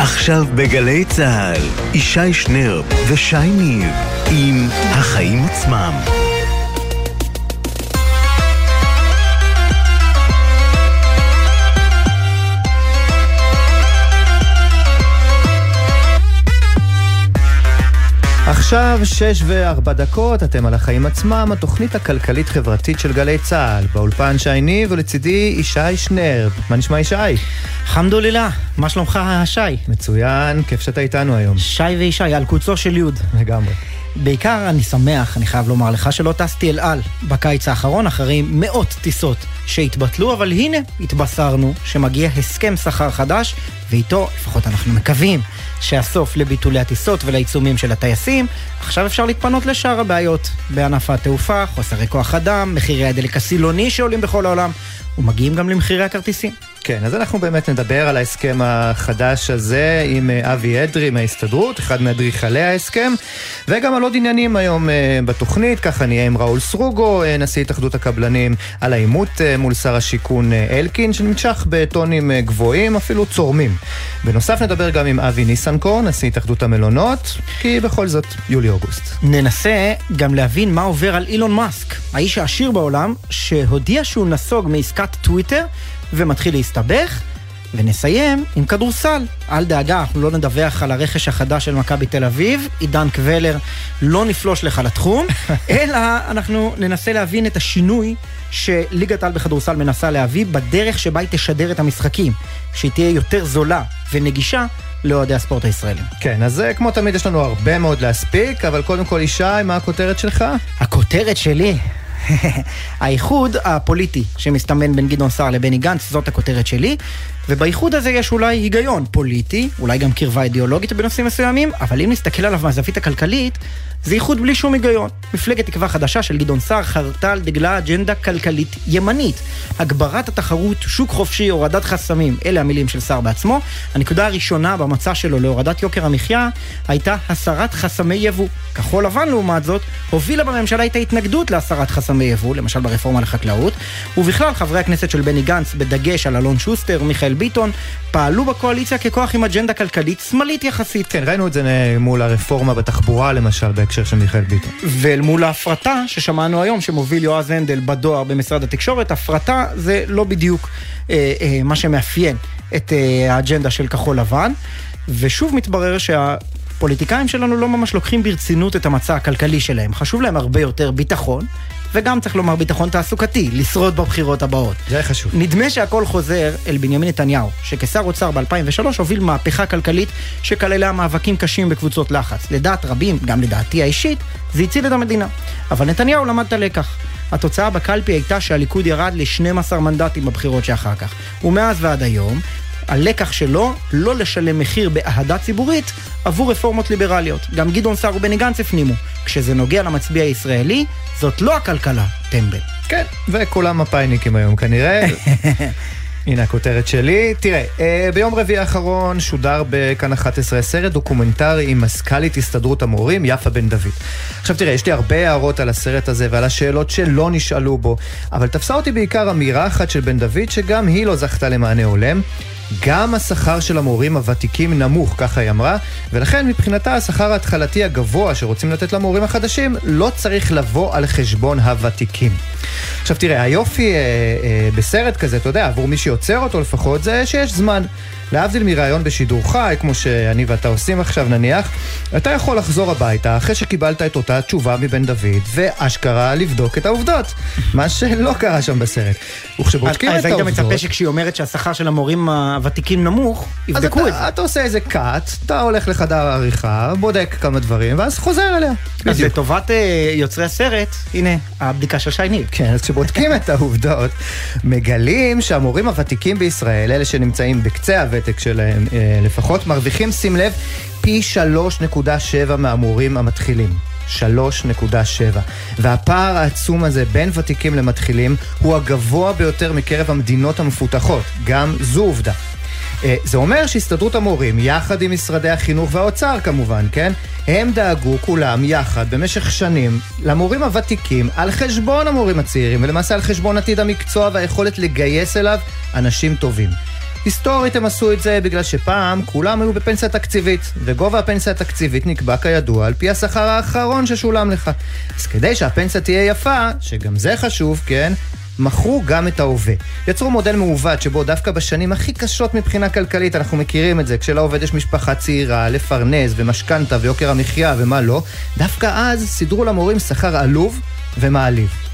עכשיו בגלי צה"ל, ישי שנר ושי ניר עם החיים עצמם. עכשיו שש וארבע דקות, אתם על החיים עצמם, התוכנית הכלכלית-חברתית של גלי צה"ל. באולפן שי ניב ולצידי ישי שנר. מה נשמע ישי? חמדוללה, מה שלומך שי? מצוין, כיף שאתה איתנו היום. שי וישי, על קוצו של יוד. לגמרי. בעיקר אני שמח, אני חייב לומר לך, שלא טסתי אל על בקיץ האחרון אחרי מאות טיסות שהתבטלו, אבל הנה, התבשרנו שמגיע הסכם שכר חדש, ואיתו, לפחות אנחנו מקווים, שהסוף לביטולי הטיסות ולעיצומים של הטייסים, עכשיו אפשר להתפנות לשאר הבעיות בענף התעופה, חוסרי כוח אדם, מחירי הדלק הסילוני שעולים בכל העולם, ומגיעים גם למחירי הכרטיסים. כן, אז אנחנו באמת נדבר על ההסכם החדש הזה עם אה, אבי אדרי מההסתדרות, אחד מאדריכלי ההסכם, וגם על עוד עניינים היום אה, בתוכנית, ככה נהיה עם ראול סרוגו, אה, נשיא התאחדות הקבלנים, על העימות מול שר השיכון אלקין, שנמשך בטונים גבוהים, אפילו צורמים. בנוסף נדבר גם עם אבי ניסנקורן, נשיא התאחדות המלונות, כי בכל זאת, יולי-אוגוסט. ננסה גם להבין מה עובר על אילון מאסק, האיש העשיר בעולם, שהודיע שהוא נסוג מעסקת טוויטר, ומתחיל להסתבך. ונסיים עם כדורסל. אל דאגה, אנחנו לא נדווח על הרכש החדש של מכבי תל אביב, עידן קבלר לא נפלוש לך לתחום, אלא אנחנו ננסה להבין את השינוי שליגת העל בכדורסל מנסה להביא בדרך שבה היא תשדר את המשחקים, שהיא תהיה יותר זולה ונגישה לאוהדי הספורט הישראלים. כן, אז אה, כמו תמיד יש לנו הרבה מאוד להספיק, אבל קודם כל ישי, מה הכותרת שלך? הכותרת שלי, האיחוד הפוליטי שמסתמן בין גדעון סער לבני גנץ, זאת הכותרת שלי, ובאיחוד הזה יש אולי היגיון פוליטי, אולי גם קרבה אידיאולוגית בנושאים מסוימים, אבל אם נסתכל עליו מהזווית הכלכלית, זה איחוד בלי שום היגיון. מפלגת תקווה חדשה של גדעון סער חרתה על דגלה אג'נדה כלכלית ימנית. הגברת התחרות, שוק חופשי, הורדת חסמים, אלה המילים של סער בעצמו. הנקודה הראשונה במצע שלו להורדת יוקר המחיה הייתה הסרת חסמי יבוא. כחול לבן, לעומת זאת, הובילה בממשלה את ההתנגדות להסרת חסמי יבוא, למשל ברפורמה לחקלאות, ובכלל חברי הכנסת של בני גנץ, בדגש על אלון שוסטר, מיכאל ביטון, פעלו בקואליציה ככוח עם אג'נדה כלכלית שמאלית יחסית. כן, ראינו את זה מול הרפורמה בתחבורה למשל, בהקשר של מיכאל ביטון. ואל מול ההפרטה ששמענו היום, שמוביל יועז הנדל בדואר במשרד התקשורת, הפרטה זה לא בדיוק אה, אה, מה שמאפיין את אה, האג'נדה של כחול לבן. ושוב מתברר שה... הפוליטיקאים שלנו לא ממש לוקחים ברצינות את המצע הכלכלי שלהם. חשוב להם הרבה יותר ביטחון, וגם צריך לומר ביטחון תעסוקתי, לשרוד בבחירות הבאות. זה חשוב. נדמה שהכל חוזר אל בנימין נתניהו, שכשר אוצר ב-2003 הוביל מהפכה כלכלית שכללה מאבקים קשים בקבוצות לחץ. לדעת רבים, גם לדעתי האישית, זה הציל את המדינה. אבל נתניהו למד את הלקח. התוצאה בקלפי הייתה שהליכוד ירד ל-12 מנדטים בבחירות שאחר כך. ומאז ועד היום, הלקח שלו, לא לשלם מחיר באהדה ציבורית עבור רפורמות ליברליות. גם גדעון סער ובני גנץ הפנימו. כשזה נוגע למצביע הישראלי, זאת לא הכלכלה, טמבל. כן, וכולם מפאיניקים היום כנראה. הנה הכותרת שלי. תראה, אה, ביום רביעי האחרון שודר בכאן 11 סרט דוקומנטרי עם מזכ"לית הסתדרות המורים, יפה בן דוד. עכשיו תראה, יש לי הרבה הערות על הסרט הזה ועל השאלות שלא נשאלו בו, אבל תפסה אותי בעיקר אמירה אחת של בן דוד שגם היא לא זכתה למענה הולם. גם השכר של המורים הוותיקים נמוך, ככה היא אמרה, ולכן מבחינתה השכר ההתחלתי הגבוה שרוצים לתת למורים החדשים לא צריך לבוא על חשבון הוותיקים. עכשיו תראה, היופי אה, אה, בסרט כזה, אתה יודע, עבור מי שיוצר אותו לפחות, זה שיש זמן. להבדיל מראיון בשידור חי, כמו שאני ואתה עושים עכשיו נניח, אתה יכול לחזור הביתה אחרי שקיבלת את אותה תשובה מבן דוד, ואשכרה לבדוק את העובדות. מה שלא קרה שם בסרט. וכשבודקים את העובדות... אז היית מצפה שכשהיא אומרת שהשכר של המורים הוותיקים נמוך, יבדקו את זה. אז אתה עושה איזה קאט, אתה הולך לחדר העריכה, בודק כמה דברים, ואז חוזר אליה. אז לטובת אה, יוצרי הסרט, הנה, הבדיקה של שי ניב. כן, אז כשבודקים את העובדות, מגלים שהמורים הוותיקים בישראל, אלה שנמצאים בקצה הוותק שלהם אה, לפחות, מרוויחים, שים לב, פי 3.7 מהמורים המתחילים. 3.7. והפער העצום הזה בין ותיקים למתחילים הוא הגבוה ביותר מקרב המדינות המפותחות. גם זו עובדה. אה, זה אומר שהסתדרות המורים, יחד עם משרדי החינוך והאוצר כמובן, כן? הם דאגו כולם יחד במשך שנים למורים הוותיקים על חשבון המורים הצעירים, ולמעשה על חשבון עתיד המקצוע והיכולת לגייס אליו אנשים טובים. היסטורית הם עשו את זה בגלל שפעם כולם היו בפנסיה תקציבית, וגובה הפנסיה התקציבית נקבע כידוע על פי השכר האחרון ששולם לך. אז כדי שהפנסיה תהיה יפה, שגם זה חשוב, כן? מכרו גם את ההווה. יצרו מודל מעוות שבו דווקא בשנים הכי קשות מבחינה כלכלית, אנחנו מכירים את זה, כשלעובד יש משפחה צעירה, לפרנס ומשכנתה ויוקר המחיה ומה לא, דווקא אז סידרו למורים שכר עלוב ומעליב.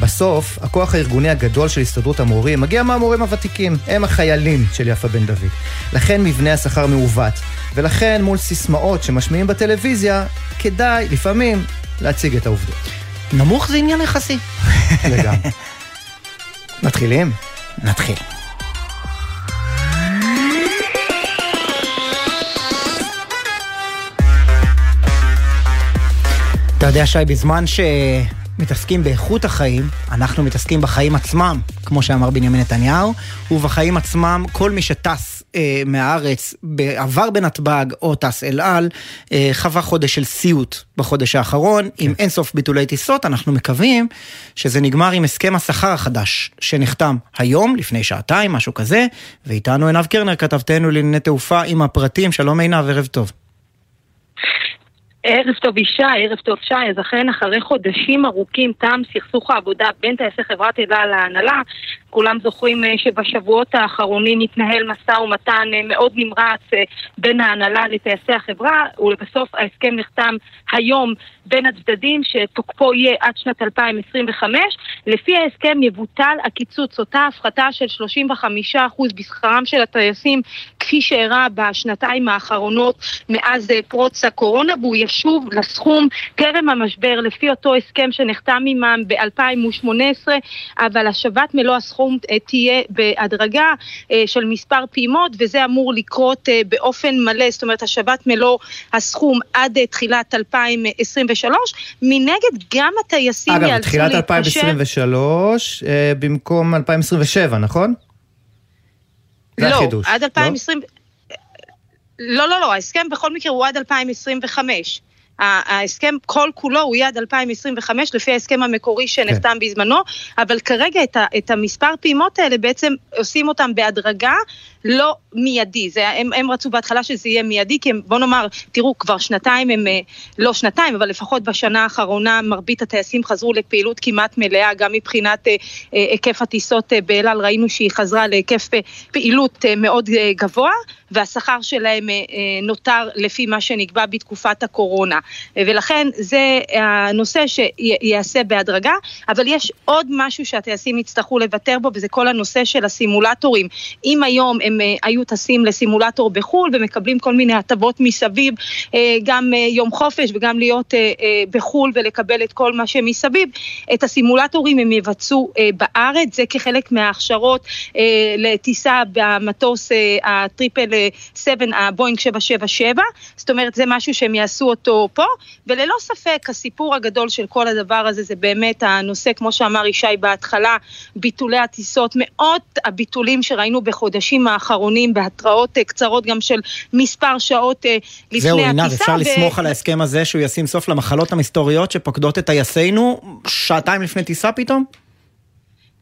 בסוף, הכוח הארגוני הגדול של הסתדרות המורים מגיע מהמורים הוותיקים, הם החיילים של יפה בן דוד. לכן מבנה השכר מעוות, ולכן מול סיסמאות שמשמיעים בטלוויזיה, כדאי, לפעמים, להציג את העובדות. נמוך זה עניין יחסי. לגמרי. מתחילים? נתחיל. אתה יודע, שי, בזמן שמתעסקים באיכות החיים, אנחנו מתעסקים בחיים עצמם, כמו שאמר בנימין נתניהו, ובחיים עצמם, כל מי שטס אה, מהארץ, עבר בנתב"ג או טס אל על, אה, חווה חודש של סיוט בחודש האחרון, כן. עם אינסוף ביטולי טיסות, אנחנו מקווים שזה נגמר עם הסכם השכר החדש, שנחתם היום, לפני שעתיים, משהו כזה, ואיתנו עינב קרנר, כתבתנו לענייני תעופה עם הפרטים, שלום עינב, ערב טוב. ערב טוב ישי, ערב טוב שי, אז אכן אחרי חודשים ארוכים תם סכסוך העבודה בין טייסי חברת אלה להנהלה, כולם זוכרים אה, שבשבועות האחרונים התנהל משא ומתן אה, מאוד נמרץ אה, בין ההנהלה לטייסי החברה, ולבסוף ההסכם נחתם היום בין הצדדים שתוקפו יהיה עד שנת 2025. לפי ההסכם יבוטל הקיצוץ, אותה הפחתה של 35% בשכרם של הטייסים כפי שאירע בשנתיים האחרונות מאז פרוץ הקורונה, והוא ישוב לסכום טרם המשבר לפי אותו הסכם שנחתם עמם ב-2018, אבל השבת מלוא הסכום הסכום אה, תהיה בהדרגה אה, של מספר פעימות, וזה אמור לקרות אה, באופן מלא, זאת אומרת השבת מלוא הסכום עד תחילת 2023. מנגד, גם הטייסים ייאלצו להתקשר... אגב, תחילת 2023 במקום 2027, נכון? לא, עד 2020... לא? לא, לא, לא, ההסכם בכל מקרה הוא עד 2025. ההסכם כל כולו הוא יהיה עד 2025 לפי ההסכם המקורי שנחתם כן. בזמנו, אבל כרגע את, ה, את המספר פעימות האלה בעצם עושים אותם בהדרגה, לא מיידי. זה, הם, הם רצו בהתחלה שזה יהיה מיידי, כי הם, בוא נאמר, תראו, כבר שנתיים הם, אה, לא שנתיים, אבל לפחות בשנה האחרונה מרבית הטייסים חזרו לפעילות כמעט מלאה, גם מבחינת אה, אה, היקף הטיסות אה, באל על, ראינו שהיא חזרה להיקף אה, פעילות אה, מאוד אה, גבוה. והשכר שלהם אה, אה, נותר לפי מה שנקבע בתקופת הקורונה. אה, ולכן זה הנושא שייעשה בהדרגה, אבל יש עוד משהו שהטייסים יצטרכו לוותר בו, וזה כל הנושא של הסימולטורים. אם היום הם היו טסים לסימולטור בחו"ל ומקבלים כל מיני הטבות מסביב, גם יום חופש וגם להיות בחו"ל ולקבל את כל מה שמסביב, את הסימולטורים הם יבצעו בארץ, זה כחלק מההכשרות לטיסה במטוס הטריפל 7, הבואינג 777, זאת אומרת זה משהו שהם יעשו אותו פה, וללא ספק הסיפור הגדול של כל הדבר הזה זה באמת הנושא, כמו שאמר ישי בהתחלה, ביטולי הטיסות, מאות הביטולים שראינו בחודשים האחרונים, בהתראות קצרות גם של מספר שעות אה, לפני זהו, הטיסה. זהו, עינב, אפשר ו... לסמוך על ההסכם הזה שהוא ישים סוף למחלות המסתוריות שפוקדות את טייסינו שעתיים לפני טיסה פתאום?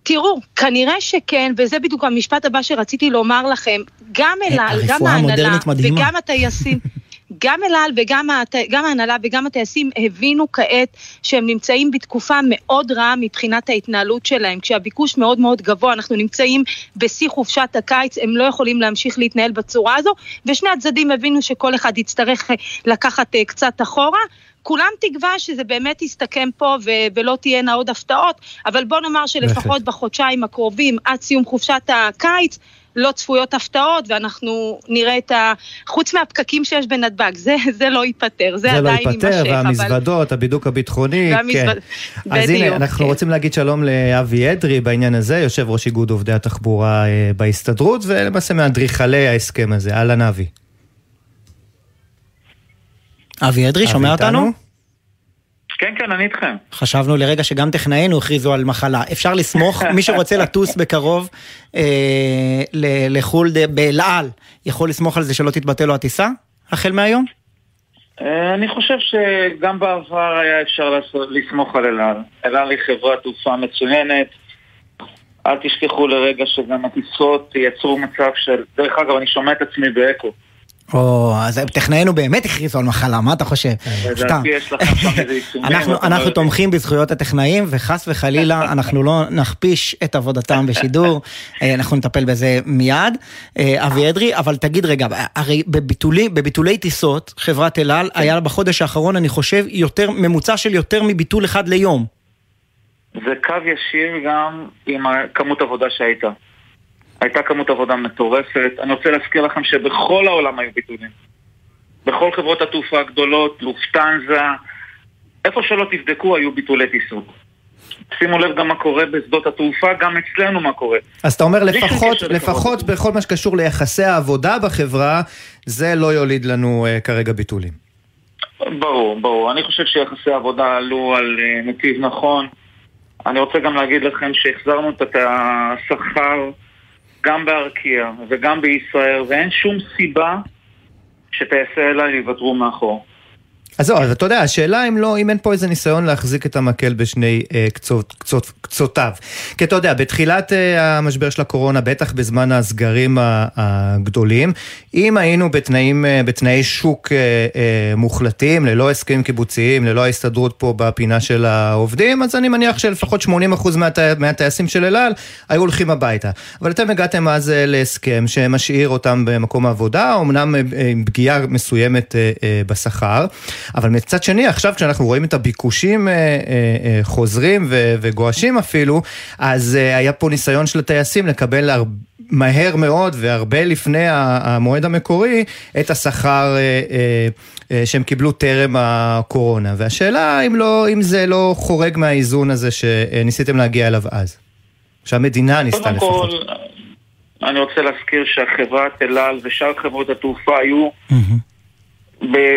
תראו, כנראה שכן, וזה בדיוק המשפט הבא שרציתי לומר לכם, גם אל על, גם ההנהלה וגם הטייסים, גם אל על וגם ההנהלה וגם הטייסים הבינו כעת שהם נמצאים בתקופה מאוד רעה מבחינת ההתנהלות שלהם. כשהביקוש מאוד מאוד גבוה, אנחנו נמצאים בשיא חופשת הקיץ, הם לא יכולים להמשיך להתנהל בצורה הזו, ושני הצדדים הבינו שכל אחד יצטרך לקחת אה, קצת אחורה. כולם תקווה שזה באמת יסתכם פה ו- ולא תהיינה עוד הפתעות, אבל בוא נאמר שלפחות בחודשיים הקרובים, עד סיום חופשת הקיץ, לא צפויות הפתעות, ואנחנו נראה את ה... חוץ מהפקקים שיש בנתב"ג, זה, זה לא ייפתר, זה, זה לא עדיין יימשך. זה לא ייפתר, והמזוודות, אבל... הבידוק הביטחוני, והמזווד... כן. בדיוק. אז הנה, אנחנו כן. רוצים להגיד שלום לאבי אדרי בעניין הזה, יושב ראש איגוד עובדי התחבורה אה, בהסתדרות, ולמעשה מאדריכלי ההסכם הזה. אהלן אבי. אבי אדרי, שומע אותנו? כן, כן, אני איתכם. חשבנו לרגע שגם טכנאינו הכריזו על מחלה. אפשר לסמוך, מי שרוצה לטוס בקרוב אה, לחו"ל באל על, יכול לסמוך על זה שלא תתבטל לו הטיסה, החל מהיום? אה, אני חושב שגם בעבר היה אפשר לסמוך על אל על. אל על היא חברת תעופה מצוינת. אל תשכחו לרגע שגם הטיסות יצרו מצב של... דרך אגב, אני שומע את עצמי באקו. או, אז טכנאינו באמת הכריזו על מחלה, מה אתה חושב? סתם. אנחנו תומכים בזכויות הטכנאים, וחס וחלילה אנחנו לא נכפיש את עבודתם בשידור, אה, אנחנו נטפל בזה מיד. אה, אבי אדרי, אבל תגיד רגע, הרי בביטולי טיסות, חברת אל על, היה בחודש האחרון, אני חושב, יותר, ממוצע של יותר מביטול אחד ליום. זה קו ישיר גם עם כמות עבודה שהייתה. הייתה כמות עבודה מטורפת. אני רוצה להזכיר לכם שבכל העולם היו ביטולים. בכל חברות התעופה הגדולות, לופטנזה, איפה שלא תבדקו היו ביטולי טיסות. שימו לב גם מה קורה בשדות התעופה, גם אצלנו מה קורה. אז אתה אומר לפחות, לפחות בכל מה שקשור ליחסי העבודה בחברה, זה לא יוליד לנו uh, כרגע ביטולים. ברור, ברור. אני חושב שיחסי העבודה עלו על uh, נתיב נכון. אני רוצה גם להגיד לכם שהחזרנו את השכר גם בארקיע וגם בישראל, ואין שום סיבה שטייסי אלה יוותרו מאחור. אז זהו, אז אתה יודע, השאלה אם לא, אם אין פה איזה ניסיון להחזיק את המקל בשני אה, קצות, קצות, קצותיו. כי אתה יודע, בתחילת אה, המשבר של הקורונה, בטח בזמן הסגרים הגדולים, אם היינו בתנאים, אה, בתנאי שוק אה, אה, מוחלטים, ללא הסכמים קיבוציים, ללא ההסתדרות פה בפינה של העובדים, אז אני מניח שלפחות 80% מהטי, מהטייסים של אל על היו הולכים הביתה. אבל אתם הגעתם אז אה, להסכם שמשאיר אותם במקום העבודה, אמנם אה, עם פגיעה מסוימת אה, אה, בשכר. אבל מצד שני, עכשיו כשאנחנו רואים את הביקושים אה, אה, אה, חוזרים וגועשים אפילו, אז היה פה ניסיון של הטייסים לקבל הרבה... מהר מאוד והרבה לפני המועד המקורי את השכר שהם קיבלו טרם הקורונה. והשאלה אם, לא, אם זה לא חורג מהאיזון הזה שניסיתם להגיע אליו אז. שהמדינה ניסתה לפחות. אני רוצה להזכיר שהחברת אל על ושאר חברות התעופה היו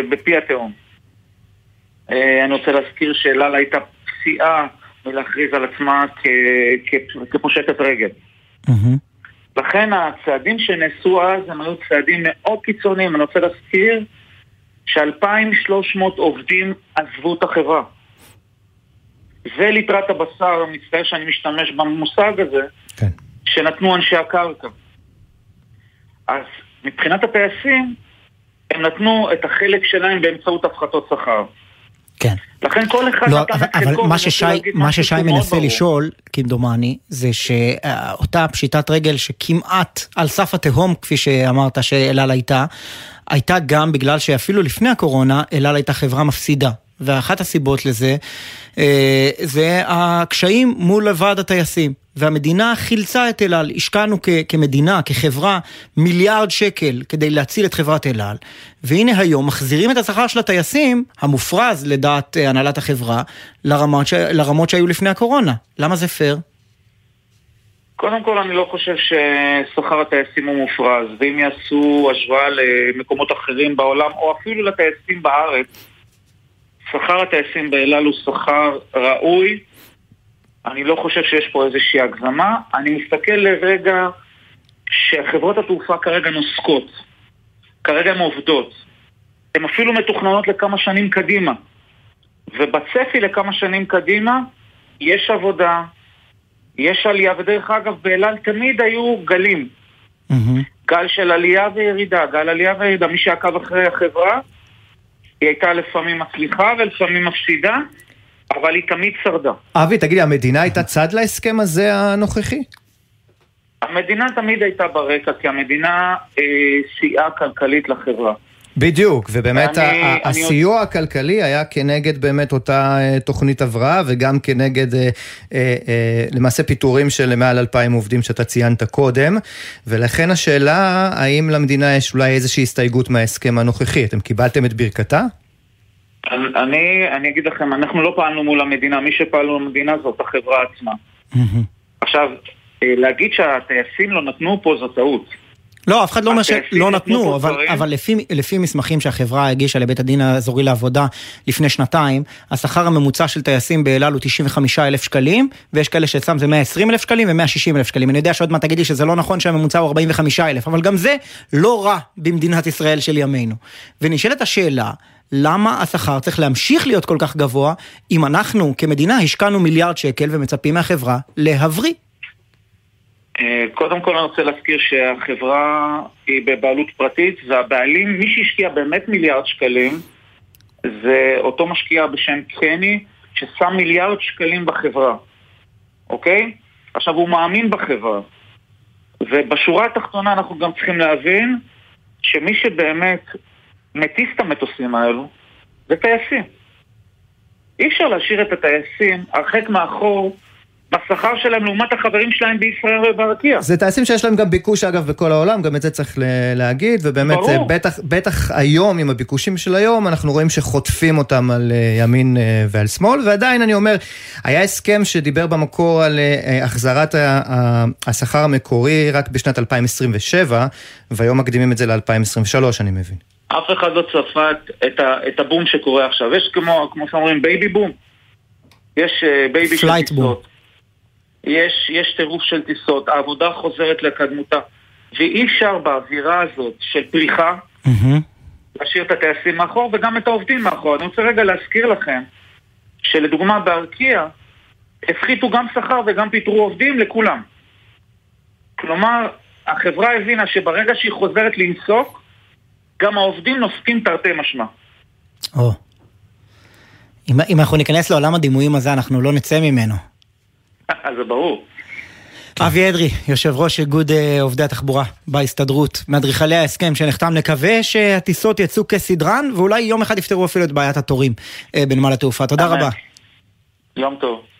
בפי התהום. אה, אני רוצה להזכיר שאלעל הייתה פציעה מלהכריז על עצמה כפושטת רגל. לכן הצעדים שנעשו אז הם היו צעדים מאוד קיצוניים. אני רוצה להזכיר ש-2,300 עובדים עזבו את החברה. זה ליטרת הבשר, מצטער שאני משתמש במושג הזה, כן. שנתנו אנשי הקרקע. אז מבחינת הטייסים, הם נתנו את החלק שלהם באמצעות הפחתות שכר. כן. לכן כל אחד לא, את חלקו, אבל ששי, מה ששי מנסה לשאול, כמדומני, זה שאותה פשיטת רגל שכמעט על סף התהום, כפי שאמרת שאלעל הייתה, הייתה גם בגלל שאפילו לפני הקורונה, אלעל הייתה חברה מפסידה. ואחת הסיבות לזה, אה, זה הקשיים מול ועד הטייסים. והמדינה חילצה את אל על, השקענו כ- כמדינה, כחברה, מיליארד שקל כדי להציל את חברת אל על, והנה היום מחזירים את השכר של הטייסים, המופרז לדעת אה, הנהלת החברה, לרמות, ש- לרמות שהיו לפני הקורונה. למה זה פייר? קודם כל אני לא חושב ששכר הטייסים הוא מופרז, ואם יעשו השוואה למקומות אחרים בעולם, או אפילו לטייסים בארץ, שכר הטייסים באל על הוא שכר ראוי, אני לא חושב שיש פה איזושהי הגזמה. אני מסתכל לרגע שחברות התעופה כרגע נוסקות. כרגע הן עובדות. הן אפילו מתוכננות לכמה שנים קדימה. ובצפי לכמה שנים קדימה יש עבודה, יש עלייה, ודרך אגב, באלעל תמיד היו גלים. Mm-hmm. גל של עלייה וירידה, גל עלייה וירידה. מי שעקב אחרי החברה, היא הייתה לפעמים מצליחה ולפעמים מפסידה, אבל היא תמיד שרדה. אבי, תגידי, המדינה הייתה צד להסכם הזה הנוכחי? המדינה תמיד הייתה ברקע, כי המדינה אה, סייעה כלכלית לחברה. בדיוק, ובאמת אני, הסיוע אני... הכלכלי היה כנגד באמת אותה אה, תוכנית הבראה וגם כנגד אה, אה, אה, למעשה פיטורים של מעל אלפיים עובדים שאתה ציינת קודם, ולכן השאלה האם למדינה יש אולי איזושהי הסתייגות מההסכם הנוכחי, אתם קיבלתם את ברכתה? אני, אני אגיד לכם, אנחנו לא פעלנו מול המדינה, מי שפעלנו מול המדינה זאת החברה עצמה. עכשיו, אה, להגיד שהטייסים לא נתנו פה זו טעות. לא, אף אחד לא אומר שלא נתנו, אבל, אבל לפי, לפי מסמכים שהחברה הגישה לבית הדין האזורי לעבודה לפני שנתיים, השכר הממוצע של טייסים באל על הוא 95 אלף שקלים, ויש כאלה שאצלם זה 120 אלף שקלים ו-160 אלף שקלים. אני יודע שעוד מעט תגידי שזה לא נכון שהממוצע הוא 45 אלף, אבל גם זה לא רע במדינת ישראל של ימינו. ונשאלת השאלה, למה השכר צריך להמשיך להיות כל כך גבוה, אם אנחנו כמדינה השקענו מיליארד שקל ומצפים מהחברה להבריא? אה, קודם כל אני רוצה להזכיר שהחברה היא בבעלות פרטית והבעלים, מי שהשקיע באמת מיליארד שקלים זה אותו משקיע בשם קני ששם מיליארד שקלים בחברה, אוקיי? עכשיו הוא מאמין בחברה ובשורה התחתונה אנחנו גם צריכים להבין שמי שבאמת מטיס את המטוסים האלו זה טייסים. אי אפשר להשאיר את הטייסים הרחק מאחור בשכר שלהם לעומת החברים שלהם בישראל ובארקיע. זה טייסים שיש להם גם ביקוש אגב בכל העולם, גם את זה צריך להגיד, ובאמת ברור. בטח, בטח היום עם הביקושים של היום, אנחנו רואים שחוטפים אותם על אה, ימין אה, ועל שמאל, ועדיין אני אומר, היה הסכם שדיבר במקור על אה, החזרת השכר המקורי רק בשנת 2027, והיום מקדימים את זה ל-2023 אני מבין. אף אחד לא צפה את, את הבום שקורה עכשיו. יש כמו, כמו שאומרים baby boom. יש baby של טיסות. יש, יש טירוף של טיסות, העבודה חוזרת לקדמותה. ואי אפשר באווירה הזאת של פריחה mm-hmm. להשאיר את הטייסים מאחור וגם את העובדים מאחור. אני רוצה רגע להזכיר לכם שלדוגמה בארקיע הפחיתו גם שכר וגם פיטרו עובדים לכולם. כלומר, החברה הבינה שברגע שהיא חוזרת לנסוק, גם העובדים נוסקים תרתי משמע. או. אם, אם אנחנו ניכנס לעולם הדימויים הזה, אנחנו לא נצא ממנו. זה ברור. אבי אדרי, יושב ראש איגוד אה, עובדי התחבורה בהסתדרות, מאדריכלי ההסכם שנחתם, נקווה שהטיסות יצאו כסדרן, ואולי יום אחד יפתרו אפילו את בעיית התורים אה, בנמל התעופה. תודה רבה. יום טוב.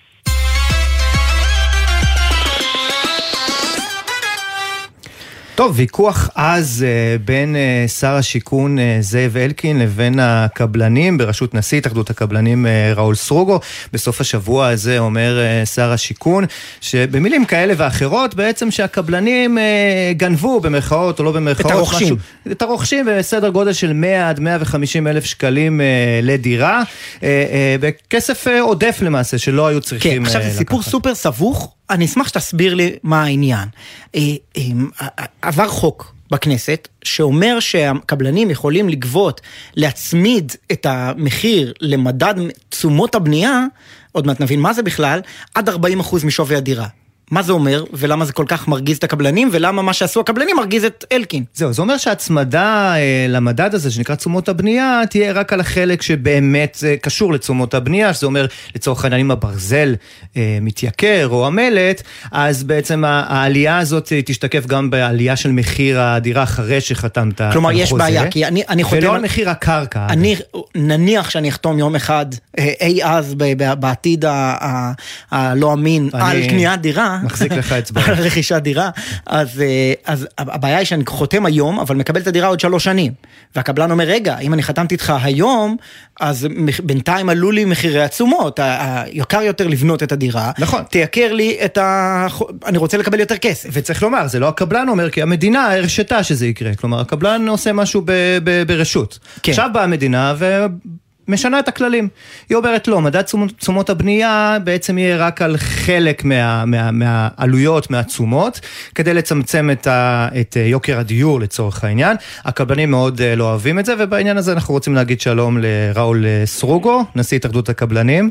טוב, ויכוח עז אה, בין אה, שר השיכון אה, זאב אלקין לבין הקבלנים בראשות נשיא התאחדות הקבלנים ראול סרוגו. בסוף השבוע הזה אומר שר השיכון שבמילים כאלה ואחרות בעצם שהקבלנים גנבו במרכאות או לא במרכאות. את הרוכשים. משהו, את הרוכשים בסדר גודל של 100 עד 150 אלף שקלים לדירה, בכסף עודף למעשה שלא היו צריכים. כן, עכשיו זה סיפור סופר סבוך. אני אשמח שתסביר לי מה העניין. אה, אה, עבר חוק בכנסת שאומר שהקבלנים יכולים לגבות, להצמיד את המחיר למדד תשומות הבנייה, עוד מעט נבין מה זה בכלל, עד 40% משווי הדירה. מה זה אומר, ולמה זה כל כך מרגיז את הקבלנים, ולמה מה שעשו הקבלנים מרגיז את אלקין. זהו, זה אומר שהצמדה אה, למדד הזה שנקרא תשומות הבנייה, תהיה רק על החלק שבאמת אה, קשור לתשומות הבנייה, שזה אומר לצורך העניין אם הברזל אה, מתייקר או המלט, אז בעצם העלייה הזאת תשתקף גם בעלייה של מחיר הדירה אחרי שחתמת על חוזה. כלומר, יש בעיה, כי אני, אני חותם... ולא על מחיר הקרקע. אני, נניח שאני אחתום יום אחד, אה, אי אז בעתיד הלא אמין. על קניית דירה, מחזיק לך אצבע. על רכישת דירה, אז, אה, אז הבעיה היא שאני חותם היום, אבל מקבל את הדירה עוד שלוש שנים. והקבלן אומר, רגע, אם אני חתמתי איתך היום, אז בינתיים עלו לי מחירי התשומות, יקר יותר לבנות את הדירה. נכון. תייקר לי את ה... אני רוצה לקבל יותר כסף. וצריך לומר, זה לא הקבלן אומר, כי המדינה הרשתה שזה יקרה. כלומר, הקבלן עושה משהו ב- ב- ברשות. כן. עכשיו באה המדינה ו... משנה את הכללים. היא אומרת לא, מדד תשומות הבנייה בעצם יהיה רק על חלק מה, מה, מהעלויות, מהתשומות, כדי לצמצם את, ה, את יוקר הדיור לצורך העניין. הקבלנים מאוד אה, לא אוהבים את זה, ובעניין הזה אנחנו רוצים להגיד שלום לראול אה, סרוגו, נשיא התאחדות הקבלנים.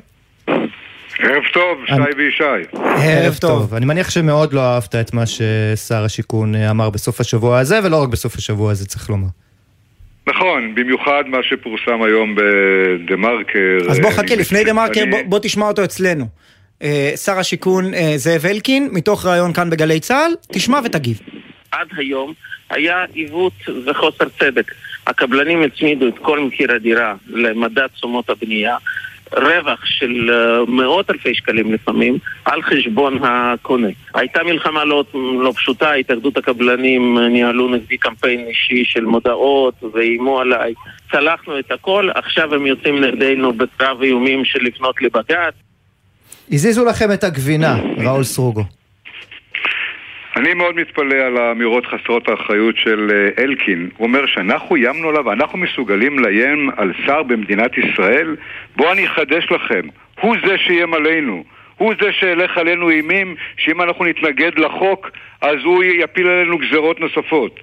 ערב טוב, שי אני... וישי. ערב טוב. אני מניח שמאוד לא אהבת את מה ששר השיכון אה, אמר בסוף השבוע הזה, ולא רק בסוף השבוע הזה, צריך לומר. נכון, במיוחד מה שפורסם היום בדה מרקר. אז בוא חכה, לפני דה מרקר אני... בוא, בוא תשמע אותו אצלנו. אה, שר השיכון אה, זאב אלקין, מתוך ראיון כאן בגלי צה"ל, תשמע ותגיב. עד היום היה עיוות וחוסר צדק. הקבלנים הצמידו את כל מחיר הדירה למדד תשומות הבנייה, רווח של uh, מאות אלפי שקלים לפעמים על חשבון הקונה. הייתה מלחמה לא, לא פשוטה, התאגדות הקבלנים ניהלו נגדי קמפיין אישי של מודעות ואיימו עליי. צלחנו את הכל, עכשיו הם יוצאים נגדנו בקרב איומים של לפנות לבג"ץ. הזיזו לכם את הגבינה, ראול סרוגו. אני מאוד מתפלא על האמירות חסרות האחריות של אה, אלקין. הוא אומר שאנחנו איימנו עליו, אנחנו מסוגלים לאיים על שר במדינת ישראל? בואו אני אחדש לכם, הוא זה שאיים עלינו. הוא זה שהלך עלינו אימים שאם אנחנו נתנגד לחוק אז הוא יפיל עלינו גזרות נוספות.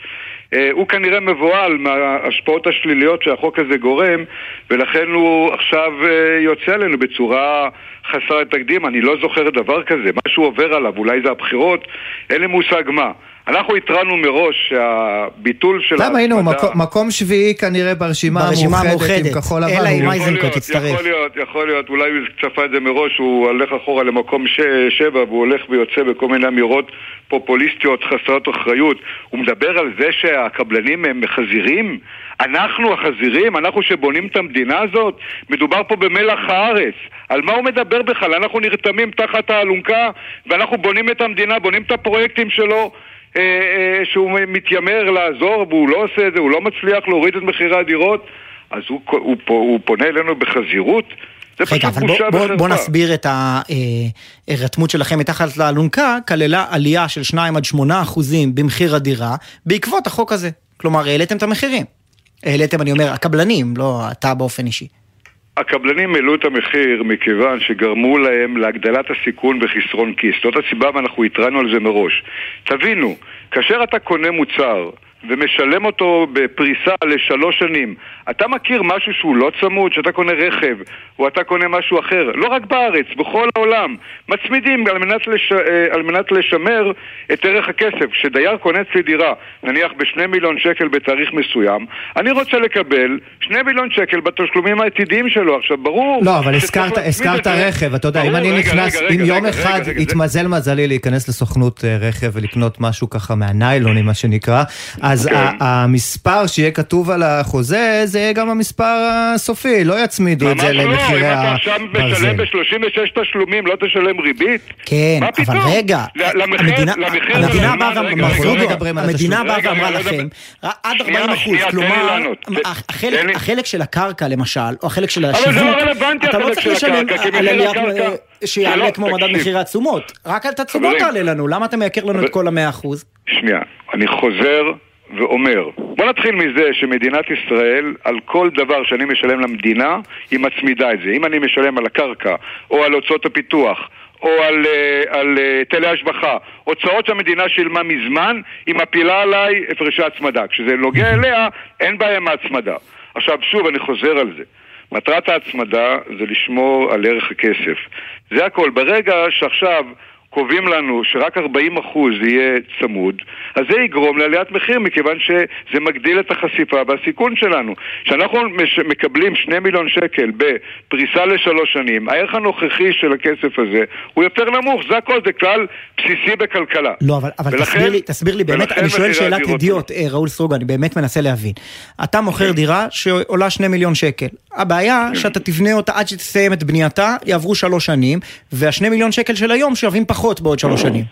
אה, הוא כנראה מבוהל מההשפעות השליליות שהחוק הזה גורם, ולכן הוא עכשיו אה, יוצא עלינו בצורה חסרת תקדים. אני לא זוכר דבר כזה. מה שהוא עובר עליו, אולי זה הבחירות, אין לי מושג מה. אנחנו התרענו מראש שהביטול של ההצמדה... למה היינו מקום שביעי כנראה ברשימה המאוחדת עם כחול לבן. אלא אם אייזנקוט יצטרף. יכול להיות, יכול להיות, אולי הוא צפה את זה מראש, הוא הולך אחורה למקום שבע והוא הולך ויוצא בכל מיני אמירות פופוליסטיות חסרות אחריות. הוא מדבר על זה שהקבלנים הם חזירים? אנחנו החזירים? אנחנו שבונים את המדינה הזאת? מדובר פה במלח הארץ. על מה הוא מדבר בכלל? אנחנו נרתמים תחת האלונקה ואנחנו בונים את המדינה, בונים את הפרויקטים שלו שהוא מתיימר לעזור והוא לא עושה את זה, הוא לא מצליח להוריד את מחירי הדירות, אז הוא, הוא, הוא, הוא פונה אלינו בחזירות. זה פשוט בושה וחרפה. בוא נסביר את ההירתמות שלכם מתחת לאלונקה, כללה עלייה של 2 עד 8 אחוזים במחיר הדירה בעקבות החוק הזה. כלומר, העליתם את המחירים. העליתם, אני אומר, הקבלנים, לא אתה באופן אישי. הקבלנים העלו את המחיר מכיוון שגרמו להם להגדלת הסיכון וחסרון כיס. זאת הסיבה ואנחנו התרענו על זה מראש. תבינו, כאשר אתה קונה מוצר ומשלם אותו בפריסה לשלוש שנים. אתה מכיר משהו שהוא לא צמוד? שאתה קונה רכב, או אתה קונה משהו אחר, לא רק בארץ, בכל העולם. מצמידים על מנת, לש... אה, על מנת לשמר את ערך הכסף. כשדייר קונה אצלי דירה, נניח בשני מיליון שקל בתאריך מסוים, אני רוצה לקבל שני מיליון שקל בתשלומים העתידיים שלו. עכשיו, ברור... לא, אבל הזכרת, הזכרת רכב, אתה יודע, ברור, אם אני רגע, נכנס, רגע, אם רגע, יום רגע, אחד רגע, יתמזל מזלי להיכנס לסוכנות אה, רכב ולקנות משהו ככה מהניילון, מה שנקרא, אז okay. אוקיי. המספר שיהיה כתוב על החוזה, זה יהיה גם המספר הסופי, לא יצמידו את זה לא, למחירי הברזל. ממש לא, אם אתה עכשיו משלם ב-36 תשלומים, לא תשלם ריבית? כן, אבל רגע, המדינה באה ואמרה לכם, עד 40 אחוז, כלומר, החלק של הקרקע למשל, או החלק של השיווק, לא רלוונטי החלק של הקרקע, כי מחיר הקרקע... שיעלה כמו מדד מחירי התשומות, רק על תשומות תעלה לנו, למה אתה מייקר לנו את כל המאה אחוז? שנייה, אני חוזר ואומר, בוא נתחיל מזה שמדינת ישראל, על כל דבר שאני משלם למדינה, היא מצמידה את זה. אם אני משלם על הקרקע, או על הוצאות הפיתוח, או על, אה, אה, היטלי השבחה, הוצאות שהמדינה שילמה מזמן, היא מפילה עליי הפרשי הצמדה. כשזה נוגע אליה, אין בעיה עם ההצמדה. עכשיו, שוב, אני חוזר על זה. מטרת ההצמדה זה לשמור על ערך הכסף. זה הכל. ברגע שעכשיו קובעים לנו שרק 40% יהיה צמוד, אז זה יגרום לעליית מחיר מכיוון שזה מגדיל את החשיפה והסיכון שלנו. כשאנחנו מקבלים 2 מיליון שקל בפריסה לשלוש שנים, הערך הנוכחי של הכסף הזה הוא יותר נמוך, זה הכל, זה כלל בסיסי בכלכלה. לא, אבל, אבל ולכן, תסביר לי, תסביר לי, באמת, אני שואל שאלת ידיעות, אה, ראול סרוגו, אני באמת מנסה להבין. אתה מוכר דירה שעולה 2 מיליון שקל. הבעיה שאתה תבנה אותה עד שתסיים את בנייתה, יעברו שלוש שנים, והשני מיליון שקל של היום שווים פחות בעוד שלוש שנים.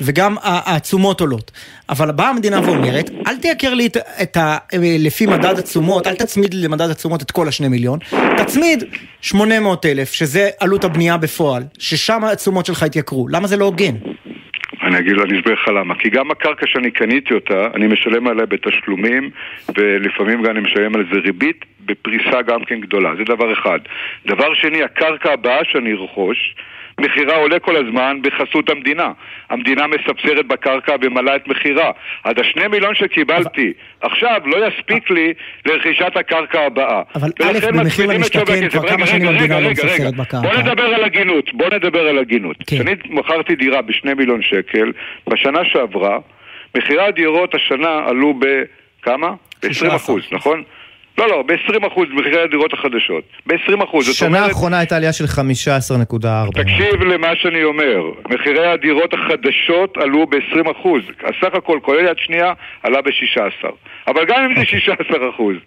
וגם התשומות עולות. אבל באה המדינה ואומרת, אל תייקר לי את, את ה... לפי מדד התשומות, אל תצמיד למדד התשומות את כל השני מיליון, תצמיד 800 אלף, שזה עלות הבנייה בפועל, ששם התשומות שלך התייקרו. למה זה לא הוגן? אני אגיד, אני אסביר לך למה. כי גם הקרקע שאני קניתי אותה, אני משלם עליה בתשלומים, ולפעמים גם אני משלם על זה ריבית, בפריסה גם כן גדולה. זה דבר אחד. דבר שני, הקרקע הבאה שאני ארכוש, מחירה עולה כל הזמן בחסות המדינה. המדינה מספסרת בקרקע ומעלה את מחירה. עד השני מיליון שקיבלתי אבל... עכשיו לא יספיק לי לרכישת הקרקע הבאה. אבל א', במחיר למשתכן כבר כמה שנים המדינה לא מספסרת בקרקע. בוא נדבר על הגינות, בוא נדבר על הגינות. כן. כשאני מכרתי דירה בשני מיליון שקל, בשנה שעברה, מחירי הדירות השנה עלו בכמה? ב-20 אחוז, נכון? לא, לא, ב-20% מחירי הדירות החדשות. ב-20%. שנה אומרת, האחרונה הייתה עלייה של 15.4. תקשיב למה שאני אומר. מחירי הדירות החדשות עלו ב-20%. הסך הכל, כולל יד שנייה, עלה ב-16. אבל גם אם זה 16%. אוקיי.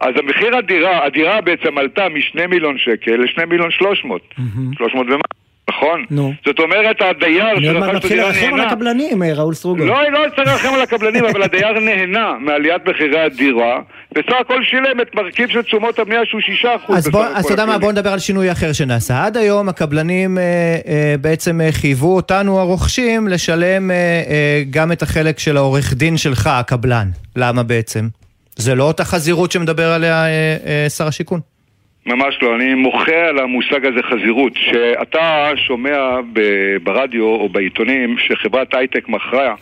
אז המחיר הדירה, הדירה בעצם עלתה מ-2 מיליון שקל ל-2 מיליון 300. 300 ומה? נכון? נו. זאת אומרת, הדייר. אני מתחיל לרחם על הקבלנים, אה, ראול סרוגו. לא, לא צריך לרחם על הקבלנים, אבל הדייר נהנה מעליית מחירי הדירה, בסך הכל שילם את מרכיב של תשומות הבנייה שהוא שישה אחוז. אז, אז אתה יודע מה, בוא נדבר על שינוי אחר שנעשה. עד היום הקבלנים אה, אה, בעצם חייבו אותנו הרוכשים לשלם אה, גם את החלק של העורך דין שלך, הקבלן. למה בעצם? זה לא אותה חזירות שמדבר עליה שר השיכון. ממש לא, אני מוחה על המושג הזה חזירות, שאתה שומע ברדיו או בעיתונים שחברת הייטק מכרה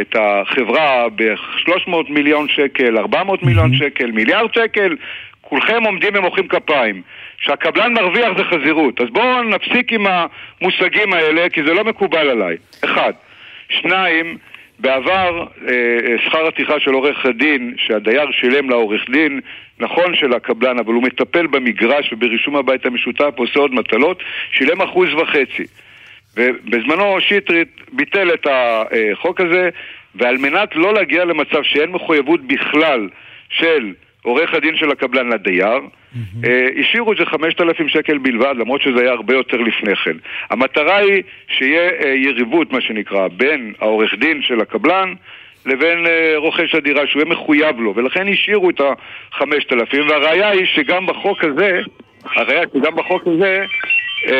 את החברה ב-300 מיליון שקל, 400 מיליון שקל, מיליארד שקל, כולכם עומדים ומוחאים כפיים. שהקבלן מרוויח זה חזירות. אז בואו נפסיק עם המושגים האלה, כי זה לא מקובל עליי. אחד. שניים, בעבר אה, אה, שכר הטרחה של עורך הדין, שהדייר שילם לעורך דין, נכון של הקבלן, אבל הוא מטפל במגרש וברישום הבית המשותף, עושה עוד מטלות, שילם אחוז וחצי. ובזמנו שטרית ביטל את החוק הזה, ועל מנת לא להגיע למצב שאין מחויבות בכלל של עורך הדין של הקבלן לדייר, השאירו את זה 5,000 שקל בלבד, למרות שזה היה הרבה יותר לפני כן. המטרה היא שיהיה אה, יריבות, מה שנקרא, בין העורך דין של הקבלן לבין אה, רוכש הדירה, שהוא יהיה מחויב לו, ולכן השאירו את ה-5,000, והראיה היא שגם בחוק הזה, הראיה שגם בחוק הזה אה,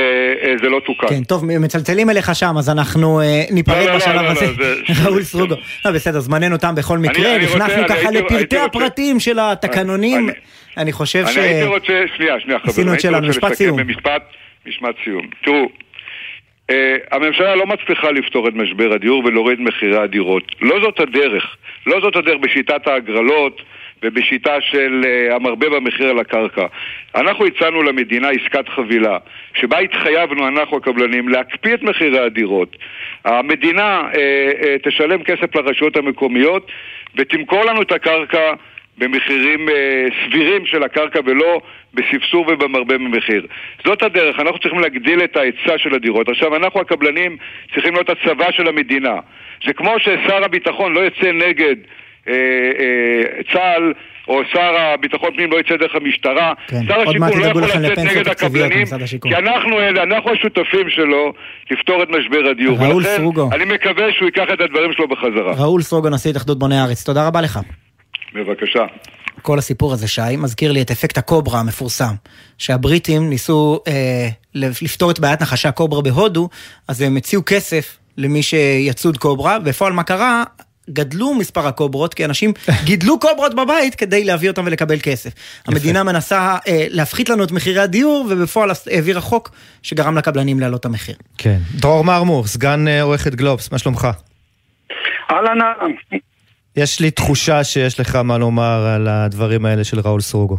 אה, זה לא תוקן. כן, טוב, מצלצלים אליך שם, אז אנחנו אה, ניפרד לא, לא, בשלב לא, הזה. ראול סרוגו. בסדר, זמננו תם בכל מקרה, נכנסנו ככה לפרטי הפרטים של התקנונים. אני חושב ש... אני הייתי רוצה, שנייה, שנייה, חברים. עשינו את שלנו, משפט סיום. משפט סיום. תראו, הממשלה לא מצליחה לפתור את משבר הדיור ולהוריד מחירי הדירות. לא זאת הדרך. לא זאת הדרך בשיטת ההגרלות. ובשיטה של uh, המרבה במחיר על הקרקע. אנחנו הצענו למדינה עסקת חבילה, שבה התחייבנו, אנחנו הקבלנים, להקפיא את מחירי הדירות. המדינה uh, uh, תשלם כסף לרשויות המקומיות ותמכור לנו את הקרקע במחירים uh, סבירים של הקרקע ולא בספסור ובמרבה במחיר. זאת הדרך, אנחנו צריכים להגדיל את ההיצע של הדירות. עכשיו, אנחנו הקבלנים צריכים להיות הצבא של המדינה. זה כמו ששר הביטחון לא יצא נגד אה, אה, צה"ל או שר הביטחון פנים לא יצא דרך המשטרה. כן. שר השיכון לא יכול לצאת נגד הקבלנים, כי אנחנו אלה, אנחנו השותפים שלו לפתור את משבר הדיור. ראול ולכן, סרוגו. אני מקווה שהוא ייקח את הדברים שלו בחזרה. ראול סרוגו, נשיא התאחדות בוני הארץ, תודה רבה לך. בבקשה. כל הסיפור הזה, שי, מזכיר לי את אפקט הקוברה המפורסם, שהבריטים ניסו אה, לפתור את בעיית נחשי הקוברה בהודו, אז הם הציעו כסף למי שיצוד קוברה, בפועל מה קרה? גדלו מספר הקוברות, כי אנשים גידלו קוברות בבית כדי להביא אותם ולקבל כסף. יפה. המדינה מנסה אה, להפחית לנו את מחירי הדיור, ובפועל העבירה חוק שגרם לקבלנים להעלות את המחיר. כן. דרור מרמור, סגן אה, עורכת גלובס, מה שלומך? אהלן אהלן. יש לי תחושה שיש לך מה לומר על הדברים האלה של ראול סרוגו.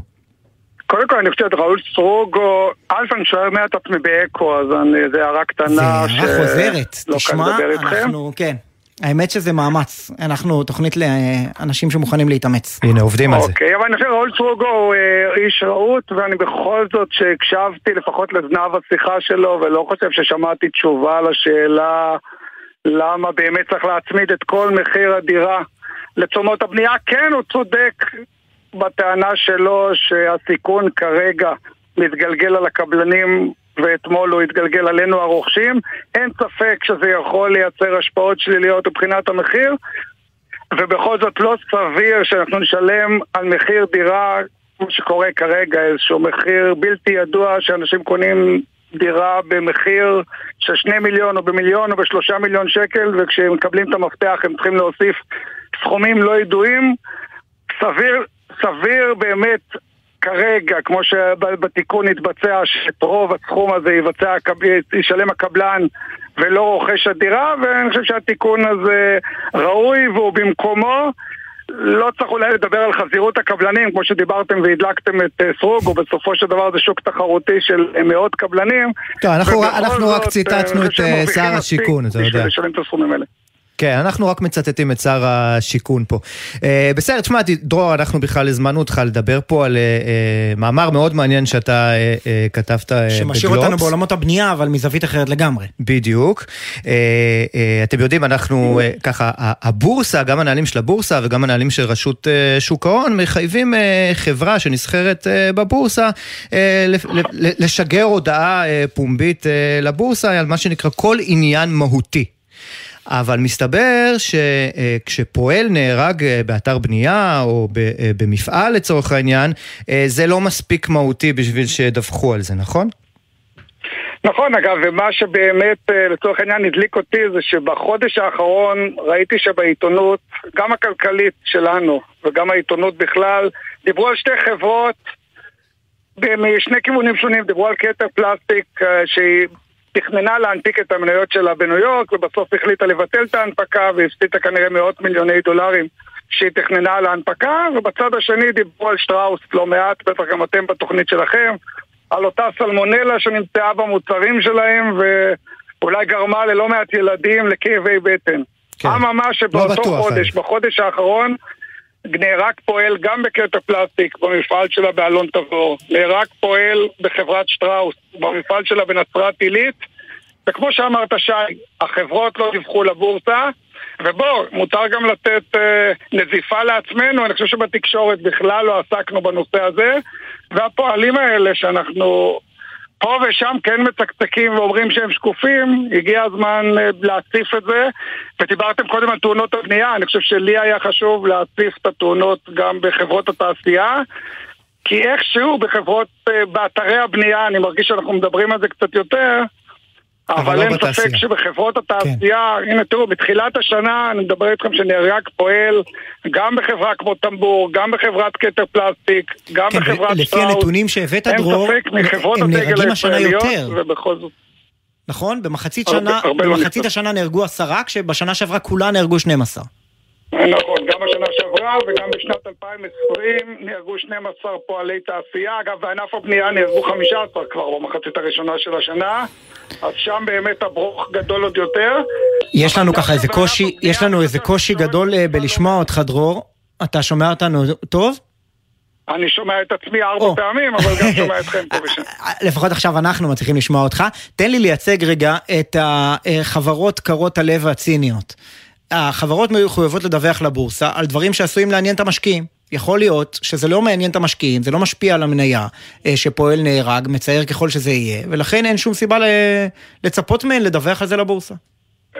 קודם כל אני חושב שראול סרוגו, אלף אני שומע את עצמי באקו, אז זה הערה קטנה. זה הערה חוזרת, לא תשמע, אנחנו, כן. האמת שזה מאמץ, אנחנו תוכנית לאנשים שמוכנים להתאמץ. הנה, עובדים על זה. אוקיי, אבל אני חושב שראול סרוגו הוא אה, איש רהוט, ואני בכל זאת שהקשבתי לפחות לזנב השיחה שלו, ולא חושב ששמעתי תשובה לשאלה למה באמת צריך להצמיד את כל מחיר הדירה לתשומות הבנייה. כן, הוא צודק בטענה שלו שהסיכון כרגע מתגלגל על הקבלנים ואתמול הוא התגלגל עלינו הרוכשים. אין ספק שזה יכול לייצר השפעות שליליות מבחינת המחיר, ובכל זאת לא סביר שאנחנו נשלם על מחיר דירה, כמו שקורה כרגע, איזשהו מחיר בלתי ידוע שאנשים קונים דירה במחיר של שני מיליון או במיליון או בשלושה מיליון שקל וכשהם מקבלים את המפתח הם צריכים להוסיף סכומים לא ידועים סביר, סביר באמת כרגע, כמו שבתיקון יתבצע, שאת רוב הסכום הזה יבצע, ישלם הקבלן ולא רוכש הדירה, ואני חושב שהתיקון הזה ראוי והוא במקומו. לא צריך אולי לדבר על חזירות הקבלנים, כמו שדיברתם והדלקתם את אה, סרוג, ובסופו של דבר זה שוק תחרותי של אה, מאות קבלנים. טוב, אנחנו, אנחנו רק ציטטנו את אה, שר השיכון, אתה יודע. בשביל לשלם את הסכומים האלה. כן, אנחנו רק מצטטים את שר השיכון פה. Uh, בסדר, תשמע, דרור, אנחנו בכלל הזמנו אותך לדבר פה על uh, מאמר מאוד מעניין שאתה uh, uh, כתבת uh, בגלובס. שמשאיר אותנו בעולמות הבנייה, אבל מזווית אחרת לגמרי. בדיוק. Uh, uh, אתם יודעים, אנחנו uh, ככה, הבורסה, גם הנהלים של הבורסה וגם הנהלים של רשות uh, שוק ההון, מחייבים uh, חברה שנסחרת uh, בבורסה uh, לשגר הודעה uh, פומבית uh, לבורסה על מה שנקרא כל עניין מהותי. אבל מסתבר שכשפועל נהרג אה, באתר בנייה או אה, במפעל לצורך העניין, אה, זה לא מספיק מהותי בשביל שידווחו על זה, נכון? נכון, אגב, ומה שבאמת לצורך העניין הדליק אותי זה שבחודש האחרון ראיתי שבעיתונות, גם הכלכלית שלנו וגם העיתונות בכלל, דיברו על שתי חברות משני כיוונים שונים, דיברו על כתר פלסטיק שהיא תכננה להנפיק את המניות שלה בניו יורק, ובסוף החליטה לבטל את ההנפקה, והפסידה כנראה מאות מיליוני דולרים שהיא תכננה להנפקה, ובצד השני דיברו על שטראוס לא מעט, בטח גם אתם בתוכנית שלכם, על אותה סלמונלה שנמצאה במוצרים שלהם, ואולי גרמה ללא מעט ילדים לכאבי בטן. כן. אממה שבאותו לא חודש, בחודש האחרון, נהרג פועל גם בקטע פלסטיק במפעל שלה באלון תבור, נהרג פועל בחברת שטראוס במפעל שלה בנצרת עילית, וכמו שאמרת שי, החברות לא דיווחו לבורסה, ובוא, מותר גם לתת אה, נזיפה לעצמנו, אני חושב שבתקשורת בכלל לא עסקנו בנושא הזה, והפועלים האלה שאנחנו פה ושם כן מצקצקים ואומרים שהם שקופים, הגיע הזמן אה, להציף את זה. ודיברתם קודם על תאונות הבנייה, אני חושב שלי היה חשוב להציף את התאונות גם בחברות התעשייה. כי איכשהו בחברות, אה, באתרי הבנייה, אני מרגיש שאנחנו מדברים על זה קצת יותר, אבל לא אין ספק שבחברות התעשייה, כן. הנה תראו, בתחילת השנה אני מדבר איתכם שנהרג פועל גם בחברה כמו טמבור, גם בחברת כתר פלסטיק, גם כן, בחברת שטראוס. לפי הנתונים שהבאת, דרור, הם נהרגים השנה יותר. ובכל זאת... נכון? במחצית, שנה, במחצית השנה נהרגו עשרה, כשבשנה שעברה כולה נהרגו 12. נכון, גם בשנה שעברה וגם בשנת 2020 נהרגו 12 פועלי תעשייה. אגב, בענף הבנייה נהרגו 15 כבר במחצית הראשונה של השנה, אז שם באמת הברוך גדול עוד יותר. יש לנו ככה איזה קושי, יש לנו איזה קושי גדול אה, בלשמוע אותך, דרור. אתה שומע אותנו טוב? אני שומע את עצמי ארבע oh. פעמים, אבל גם שומע אתכם פה ושם. לפחות עכשיו אנחנו מצליחים לשמוע אותך. תן לי לייצג רגע את החברות קרות הלב הציניות. החברות מחויבות לדווח לבורסה על דברים שעשויים לעניין את המשקיעים. יכול להיות שזה לא מעניין את המשקיעים, זה לא משפיע על המניה אה, שפועל נהרג, מצער ככל שזה יהיה, ולכן אין שום סיבה לצפות מהן לדווח על זה לבורסה.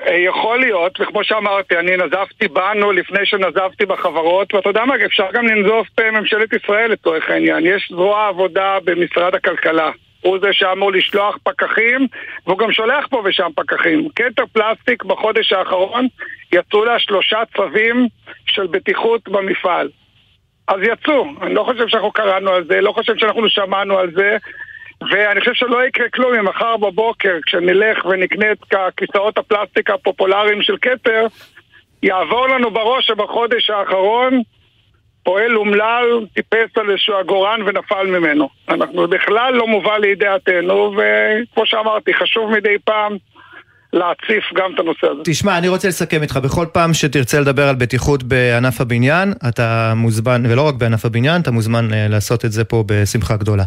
אה, יכול להיות, וכמו שאמרתי, אני נזפתי בנו לפני שנזפתי בחברות, ואתה יודע מה, אפשר גם לנזוף בממשלת ישראל לצורך העניין. יש זרוע עבודה במשרד הכלכלה. הוא זה שאמור לשלוח פקחים, והוא גם שולח פה ושם פקחים. קטר פלסטיק בחודש האחרון יצאו לה שלושה צווים של בטיחות במפעל. אז יצאו, אני לא חושב שאנחנו קראנו על זה, לא חושב שאנחנו שמענו על זה, ואני חושב שלא יקרה כלום אם מחר בבוקר, כשנלך ונקנה את כיסאות הפלסטיק הפופולריים של כתר, יעבור לנו בראש שבחודש האחרון פועל אומלל טיפס על איזשהו עגורן ונפל ממנו. אנחנו בכלל לא מובא לידיעתנו, וכמו שאמרתי, חשוב מדי פעם להציף גם את הנושא הזה. תשמע, אני רוצה לסכם איתך, בכל פעם שתרצה לדבר על בטיחות בענף הבניין, אתה מוזמן, ולא רק בענף הבניין, אתה מוזמן אה, לעשות את זה פה בשמחה גדולה.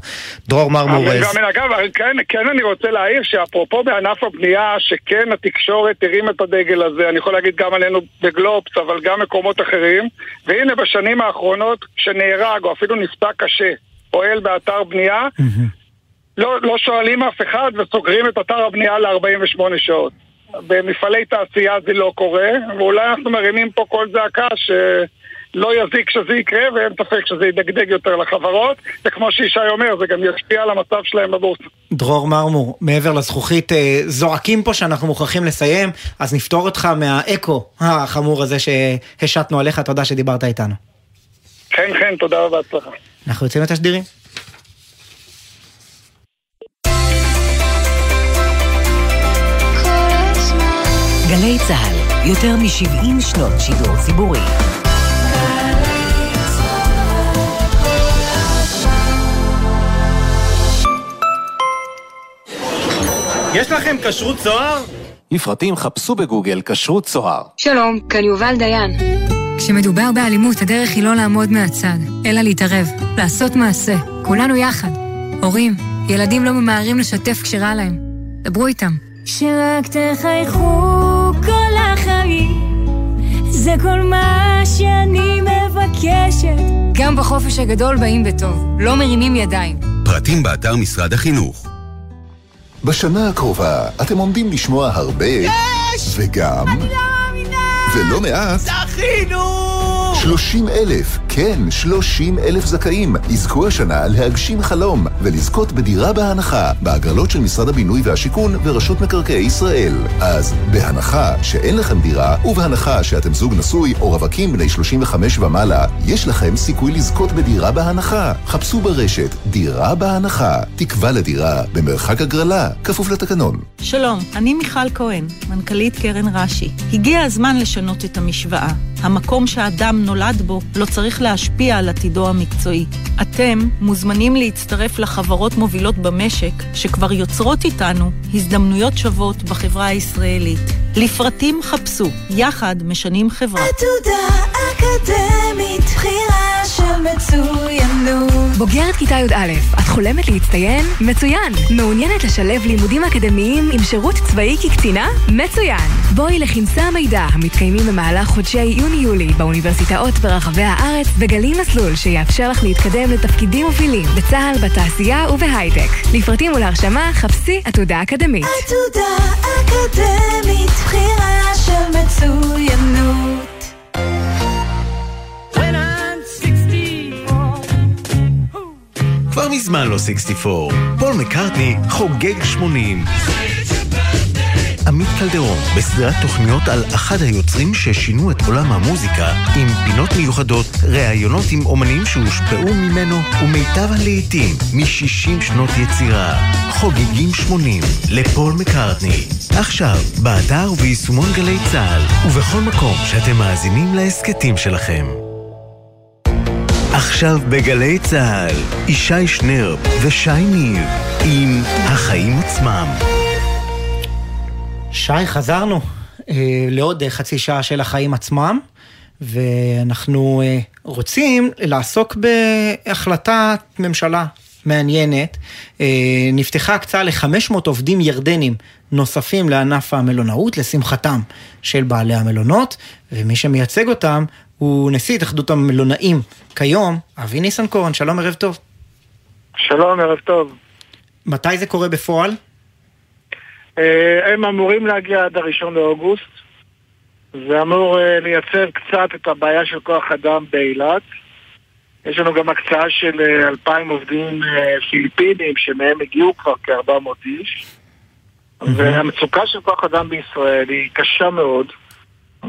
דרור מרמורז. אגב, כן, כן אני רוצה להעיר שאפרופו בענף הבנייה, שכן התקשורת הרים את הדגל הזה, אני יכול להגיד גם עלינו בגלובס, אבל גם מקומות אחרים, והנה בשנים האחרונות, שנהרג או אפילו נפצע קשה, פועל באתר בנייה, לא, לא שואלים אף אחד וסוגרים את אתר הבנייה ל-48 שעות. במפעלי תעשייה זה לא קורה, ואולי אנחנו מרימים פה קול זעקה שלא יזיק שזה יקרה, ואין ספק שזה ידגדג יותר לחברות, וכמו שישי אומר, זה גם ישפיע על המצב שלהם בבורסה. דרור מרמור, מעבר לזכוכית, אה, זועקים פה שאנחנו מוכרחים לסיים, אז נפתור אותך מהאקו החמור הזה שהשתנו עליך, תודה שדיברת איתנו. כן, כן, תודה רבה, הצלחה. אנחנו יוצאים לתשדירים. גלי צה"ל, יותר מ-70 שנות שידור ציבורי. יש לכם כשרות צוהר? לפרטים חפשו בגוגל כשרות צוהר. שלום, כאן יובל דיין. כשמדובר באלימות, הדרך היא לא לעמוד מהצד, אלא להתערב, לעשות מעשה, כולנו יחד. הורים, ילדים לא ממהרים לשתף כשרע להם. דברו איתם. שרק תחייכו זה כל מה שאני מבקשת. גם בחופש הגדול באים בטוב, לא מרימים ידיים. פרטים באתר משרד החינוך. בשנה הקרובה אתם עומדים לשמוע הרבה... יש! וגם... אני לא מאמינה! ולא מעט... זכינו! 30 אלף כן, 30 אלף זכאים יזכו השנה להגשים חלום ולזכות בדירה בהנחה בהגרלות של משרד הבינוי והשיכון ורשות מקרקעי ישראל. אז בהנחה שאין לכם דירה ובהנחה שאתם זוג נשוי או רווקים בני 35 ומעלה, יש לכם סיכוי לזכות בדירה בהנחה. חפשו ברשת דירה בהנחה. תקווה לדירה במרחק הגרלה, כפוף לתקנון. שלום, אני מיכל כהן, מנכ"לית קרן רש"י. הגיע הזמן לשנות את המשוואה. המקום שהאדם נולד בו לא צריך להשפיע על עתידו המקצועי. אתם מוזמנים להצטרף לחברות מובילות במשק שכבר יוצרות איתנו הזדמנויות שוות בחברה הישראלית. לפרטים חפשו, יחד משנים חברה. עתודה אקדמית, בחירה של מצוינות. בוגרת כיתה י"א, את חולמת להצטיין? מצוין! מעוניינת לשלב לימודים אקדמיים עם שירות צבאי כקצינה? מצוין! בואי לכנסי המידע המתקיימים במהלך חודשי יוני-יולי באוניברסיטאות ברחבי הארץ וגלי מסלול שיאפשר לך להתקדם לתפקידים מובילים בצה"ל, בתעשייה ובהייטק. לפרטים ולהרשמה חפשי עתודה אקדמית. עתודה אקדמית, בחירה של מצוינות. כבר מזמן לא 64. פול מקארטני חוגג 80. עמית קלדרון, בסדרת תוכניות על אחד היוצרים ששינו את עולם המוזיקה, עם פינות מיוחדות, ראיונות עם אומנים שהושפעו ממנו, ומיטב הלעיתים מ-60 שנות יצירה. חוגגים 80 לפול מקארטני. עכשיו, באתר וביישומון גלי צה"ל, ובכל מקום שאתם מאזינים להסכתים שלכם. עכשיו בגלי צה"ל, ישי שנרב ושי ניב עם החיים עצמם. שי, חזרנו אה, לעוד אה, חצי שעה של החיים עצמם, ואנחנו אה, רוצים לעסוק בהחלטת ממשלה מעניינת. אה, נפתחה הקצאה ל-500 עובדים ירדנים נוספים לענף המלונאות, לשמחתם של בעלי המלונות, ומי שמייצג אותם הוא נשיא התאחדות המלונאים כיום, אבי ניסנקורן, שלום, ערב טוב. שלום, ערב טוב. מתי זה קורה בפועל? אה, הם אמורים להגיע עד הראשון לאוגוסט. זה אמור אה, לייצר קצת את הבעיה של כוח אדם באילת. יש לנו גם הקצאה של אה, אלפיים עובדים פיליפינים, שמהם הגיעו כבר כ-400 איש. והמצוקה של כוח אדם בישראל היא קשה מאוד,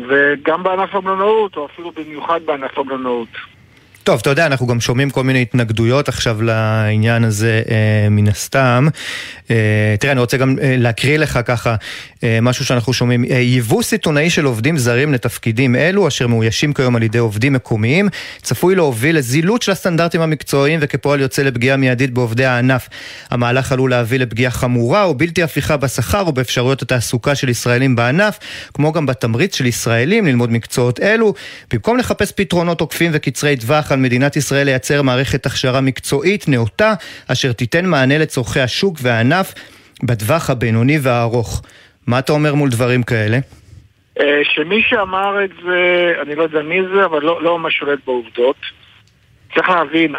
וגם בענף המלונאות, או אפילו במיוחד בענף המלונאות. טוב, אתה יודע, אנחנו גם שומעים כל מיני התנגדויות עכשיו לעניין הזה אה, מן הסתם. אה, תראה, אני רוצה גם אה, להקריא לך ככה אה, משהו שאנחנו שומעים. אה, יבוא סיטונאי של עובדים זרים לתפקידים אלו, אשר מאוישים כיום על ידי עובדים מקומיים, צפוי להוביל לזילות של הסטנדרטים המקצועיים וכפועל יוצא לפגיעה מיידית בעובדי הענף. המהלך עלול להביא לפגיעה חמורה או בלתי הפיכה בשכר ובאפשרויות התעסוקה של ישראלים בענף, כמו גם בתמריץ של ישראלים ללמוד מקצועות אלו. במקום לחפש פתרונות עוקפים וקצרי טווח על מדינת ישראל לייצר מערכת הכשרה מקצועית נאותה, אשר תיתן מענה לצורכי השוק והענף בטווח הבינוני והארוך. מה אתה אומר מול דברים כאלה? אה, שמי שאמר את זה, אני לא יודע מי זה, אבל לא, לא ממש שולט בעובדות. צריך להבין,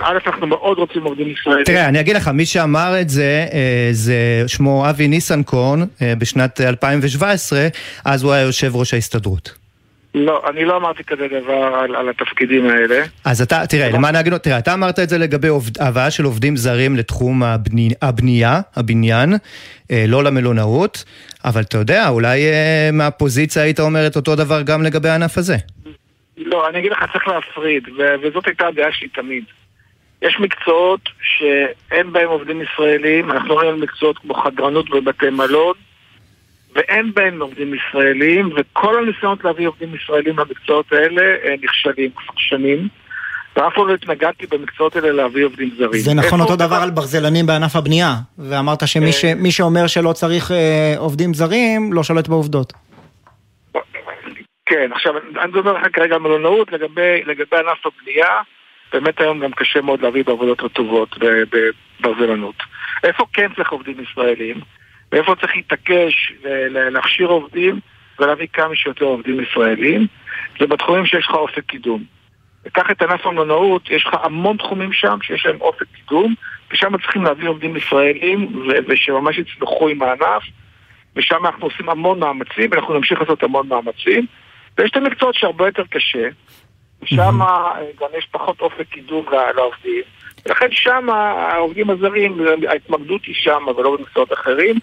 א', אנחנו מאוד רוצים עובדים ישראלים. תראה, אני אגיד לך, מי שאמר את זה, אה, זה שמו אבי ניסנקורן אה, בשנת 2017, אז הוא היה יושב ראש ההסתדרות. לא, אני לא אמרתי כזה דבר על, על התפקידים האלה. אז אתה, תראה, למען ההגינות, תראה, אתה אמרת את זה לגבי עובד, הבאה של עובדים זרים לתחום הבני, הבנייה, הבניין, אה, לא למלונאות, אבל אתה יודע, אולי אה, מהפוזיציה היית אומר את אותו דבר גם לגבי הענף הזה. לא, אני אגיד לך, צריך להפריד, וזאת הייתה הדעה שלי תמיד. יש מקצועות שאין בהם עובדים ישראלים, אנחנו רואים מקצועות כמו חדרנות בבתי מלון, ואין בהם עובדים ישראלים, וכל הניסיונות להביא עובדים ישראלים למקצועות האלה אה, נכשלים כבר שנים. ואף פעם לא התנגדתי במקצועות האלה להביא עובדים זרים. זה נכון אותו דבר על ברזלנים בענף הבנייה, ואמרת שמי אה. שאומר שלא צריך אה, עובדים זרים, לא שולט בעובדות. כן, עכשיו אני מדבר לך כרגע על מלונאות, לגבי, לגבי ענף הבנייה, באמת היום גם קשה מאוד להביא בעבודות רטובות בברזלנות. איפה כן צריך עובדים ישראלים? ואיפה צריך להתעקש להכשיר עובדים ולהביא כמה שיותר עובדים ישראלים, זה בתחומים שיש לך אופק קידום. וקח את ענף המלונאות, יש לך המון תחומים שם שיש להם אופק קידום, ושם צריכים להביא עובדים ישראלים ושממש יצלחו עם הענף, ושם אנחנו עושים המון מאמצים, ואנחנו נמשיך לעשות המון מאמצים. ויש את המקצועות שהרבה יותר קשה, שם גם יש פחות אופק קידום לעובדים. ולכן שם העובדים הזרים, ההתמקדות היא שם ולא במקצועות אחרים.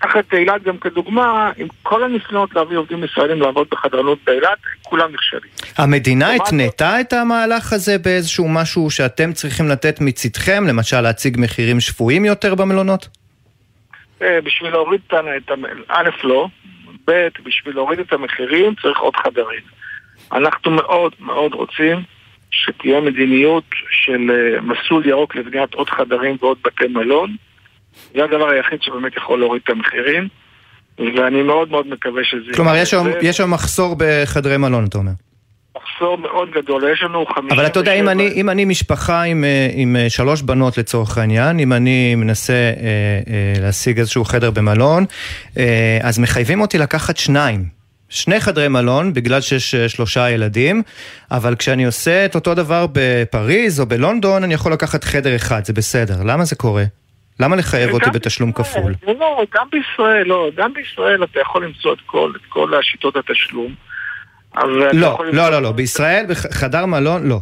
קח את אילת גם כדוגמה, עם כל הניסיונות להביא עובדים ישראלים לעבוד בחדרנות באילת, כולם נכשלים. המדינה התנתה את המהלך הזה באיזשהו משהו שאתם צריכים לתת מצדכם, למשל להציג מחירים שפויים יותר במלונות? אה, בשביל להוריד את ה... א', לא, ב', בשביל להוריד את המחירים צריך עוד חדרים. אנחנו מאוד מאוד רוצים שתהיה מדיניות של אה, מסלול ירוק לבניית עוד חדרים ועוד בתי מלון. זה הדבר היחיד שבאמת יכול להוריד את המחירים, ואני מאוד מאוד מקווה שזה... כלומר, יש היום, יש היום מחסור בחדרי מלון, אתה אומר. מחסור מאוד גדול, יש לנו חמישה... אבל אתה יודע, אם אני, אם אני משפחה עם, אה, עם אה, שלוש בנות לצורך העניין, אם אני מנסה אה, אה, להשיג איזשהו חדר במלון, אה, אז מחייבים אותי לקחת שניים. שני חדרי מלון, בגלל שיש אה, שלושה ילדים, אבל כשאני עושה את אותו דבר בפריז או בלונדון, אני יכול לקחת חדר אחד, זה בסדר. למה זה קורה? למה לחייב אותי בתשלום כפול? לא, גם בישראל, לא, גם בישראל אתה יכול למצוא את כל, את כל השיטות התשלום. לא, לא, לא, לא, בישראל, בחדר מלון, לא.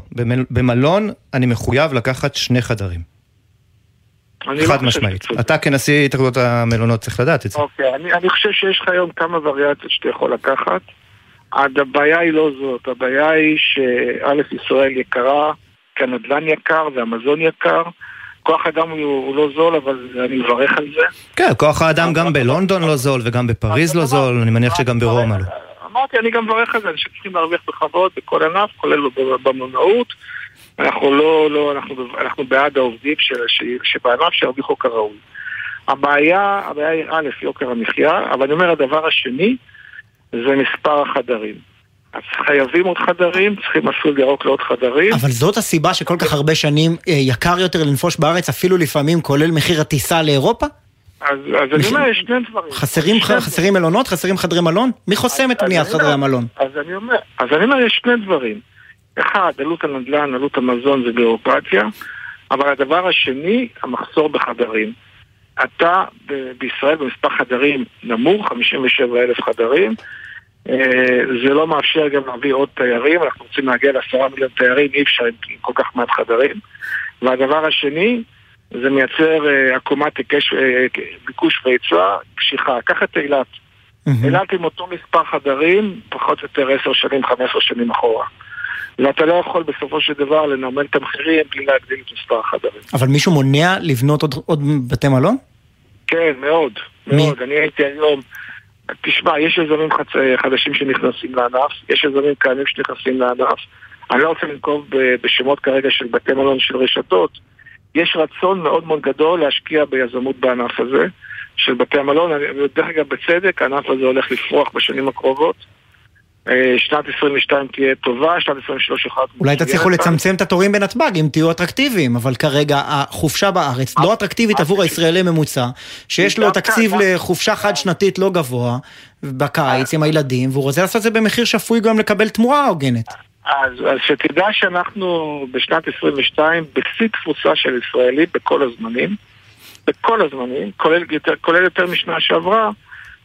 במלון אני מחויב לקחת שני חדרים. לא חד משמעית. אתה כנשיא התאחדות המלונות צריך לדעת את זה. אוקיי, אני, אני חושב שיש לך היום כמה וריאציות שאתה יכול לקחת. הבעיה היא לא זאת, הבעיה היא שא' ישראל יקרה, כי הנדל"ן יקר והמזון יקר. כוח האדם הוא, הוא לא זול, אבל אני מברך על זה. כן, כוח האדם גם בלונדון לא זול וגם בפריז לא זול, אני מניח שגם ברומא לא. אמרתי, אני גם מברך על זה, אנשים צריכים להרוויח בכבוד בכל ענף, כולל במלונאות. אנחנו לא, לא, אנחנו, אנחנו בעד העובדים שבענף שירוויחו כראוי. הבעיה, הבעיה היא א', יוקר המחיה, אבל אני אומר, הדבר השני זה מספר החדרים. אז חייבים עוד חדרים, צריכים מסלול ירוק לעוד חדרים. אבל זאת הסיבה שכל כך הרבה שנים אה, יקר יותר לנפוש בארץ, אפילו לפעמים כולל מחיר הטיסה לאירופה? אז, אז אני אומר, יש שני דברים. חסרים, ח... חסרים מלונות? חסרים חדרי מלון? מי חוסם את בניית חדרי המלון? אז אני אומר, אז אני אומר, יש שני דברים. אחד, עלות הנדל"ן, עלות המזון זה ביורוקרטיה, אבל הדבר השני, המחסור בחדרים. אתה בישראל במספר חדרים נמוך, 57 אלף חדרים, זה לא מאפשר גם להביא עוד תיירים, אנחנו רוצים להגיע לעשרה מיליון תיירים, אי אפשר עם כל כך מעט חדרים. והדבר השני, זה מייצר אה, עקומת אה, ביקוש והיצע, קשיחה. קח את אילת. אילת עם אותו מספר חדרים, פחות או יותר עשר שנים, חמש עשר שנים אחורה. ואתה לא יכול בסופו של דבר לנרמל את המחירים בלי להגדיל את מספר החדרים. אבל מישהו מונע לבנות עוד, עוד בתי מלון? כן, מאוד. מאוד. אני הייתי היום... תשמע, יש יזמים חדשים שנכנסים לענף, יש יזמים קיימים שנכנסים לענף. אני לא רוצה לנקוב בשמות כרגע של בתי מלון של רשתות. יש רצון מאוד מאוד גדול להשקיע ביזמות בענף הזה, של בתי המלון. דרך אגב, בצדק, הענף הזה הולך לפרוח בשנים הקרובות. אה, שנת 22 תהיה טובה, שנת 23 יכולה... אולי תצליחו לצמצם את התורים בנתב"ג אם תהיו אטרקטיביים, אבל כרגע החופשה בארץ לא אטרקטיבית עבור הישראלי ממוצע, שיש לו תקציב לחופשה חד שנתית לא גבוה, בקיץ עם הילדים, והוא רוצה לעשות את זה במחיר שפוי גם לקבל תמורה הוגנת. אז, אז שתדע שאנחנו בשנת 22 בשיא תפוצה של ישראלי בכל הזמנים, בכל הזמנים, כולל יותר, כולל יותר משנה שעברה,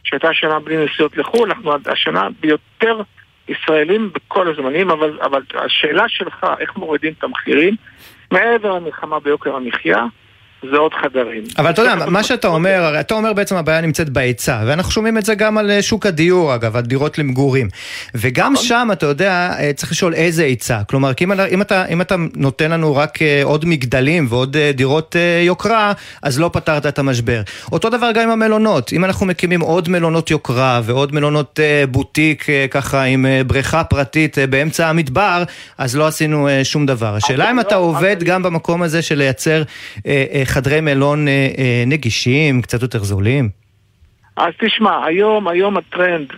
שהייתה שנה בלי נסיעות לחו"ל, אנחנו השנה ביותר ישראלים בכל הזמנים, אבל, אבל השאלה שלך, איך מורידים את המחירים, מעבר למלחמה ביוקר המחיה, זה עוד חדרים. אבל אתה יודע, מה שאתה אומר, הרי אתה אומר בעצם הבעיה נמצאת בהיצע, ואנחנו שומעים את זה גם על אה, שוק הדיור אגב, על דירות למגורים. וגם נכון. שם, אתה יודע, אה, צריך לשאול איזה היצע. כלומר, כי אם אתה, אם אתה נותן לנו רק אה, עוד מגדלים ועוד דירות יוקרה, אז לא פתרת את המשבר. אותו דבר גם עם המלונות. אם אנחנו מקימים עוד מלונות יוקרה ועוד מלונות בוטיק, ככה עם בריכה פרטית באמצע המדבר, אז לא עשינו שום דבר. השאלה אם אתה לא, עובד גם במקום הזה של לייצר חדרי מלון אה, אה, נגישים, קצת יותר זולים? אז תשמע, היום, היום הטרנד,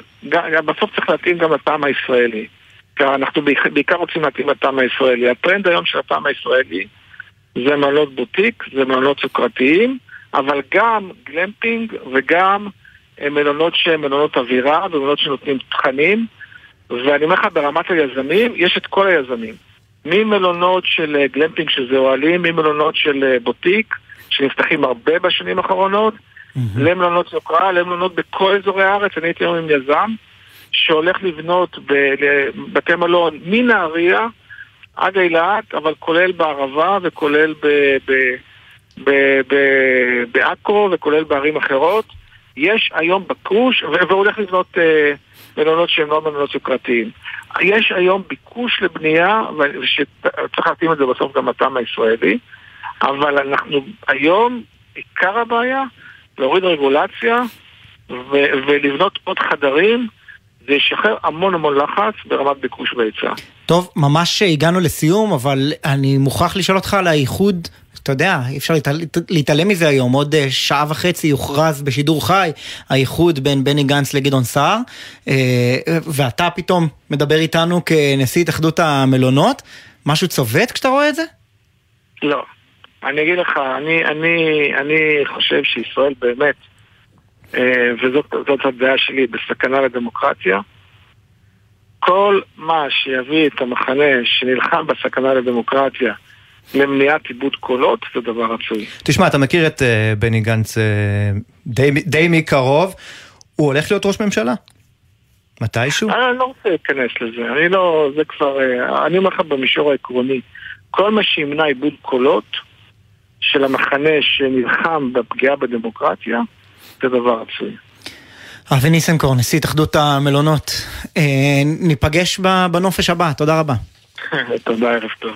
בסוף צריך להתאים גם לטעם הישראלי. אנחנו בעיקר רוצים להתאים לטעם הישראלי. הטרנד היום של הטעם הישראלי זה מלונות בוטיק, זה מלונות סוכרתיים, אבל גם גלמפינג וגם אה, מלונות שהן מלונות אווירה ומלונות שנותנים תכנים. ואני אומר לך, ברמת היזמים, יש את כל היזמים. ממלונות של גלמפינג שזה אוהלים, ממלונות של בוטיק, שנפתחים הרבה בשנים האחרונות, mm-hmm. למלונות יוקרה, למלונות בכל אזורי הארץ. אני הייתי היום עם יזם שהולך לבנות בתי מלון מנהריה עד אילת, אבל כולל בערבה וכולל בעכו וכולל בערים אחרות. יש היום בקוש, והוא הולך לבנות אה, מלונות שהם לא מלונות יוקרתיים. יש היום ביקוש לבנייה, וצריך להתאים את זה בסוף גם לטעם הישראלי, אבל אנחנו היום, עיקר הבעיה, להוריד רגולציה ו- ולבנות עוד חדרים. זה ישחרר המון המון לחץ ברמת ביקוש והיצע. טוב, ממש הגענו לסיום, אבל אני מוכרח לשאול אותך על האיחוד אתה יודע, אי אפשר להתעלם מזה היום, עוד אה, שעה וחצי יוכרז בשידור חי האיחוד בין בני גנץ לגדעון סער, אה, ואתה פתאום מדבר איתנו כנשיא התאחדות המלונות, משהו צובט כשאתה רואה את זה? לא. אני אגיד לך, אני, אני, אני חושב שישראל באמת, אה, וזאת הדעה שלי, בסכנה לדמוקרטיה. כל מה שיביא את המחנה שנלחם בסכנה לדמוקרטיה למניעת עיבוד קולות זה דבר רצוי. תשמע, אתה מכיר את uh, בני גנץ uh, די, די מקרוב, הוא הולך להיות ראש ממשלה? מתישהו? אני לא רוצה להיכנס לזה, אני לא, זה כבר, uh, אני אומר לך במישור העקרוני, כל מה שימנע עיבוד קולות של המחנה שנלחם בפגיעה בדמוקרטיה, זה דבר רצוי. אבי ניסנקורן, נשיא התאחדות המלונות. אה, ניפגש בנופש הבא, תודה רבה. תודה, ערב טוב.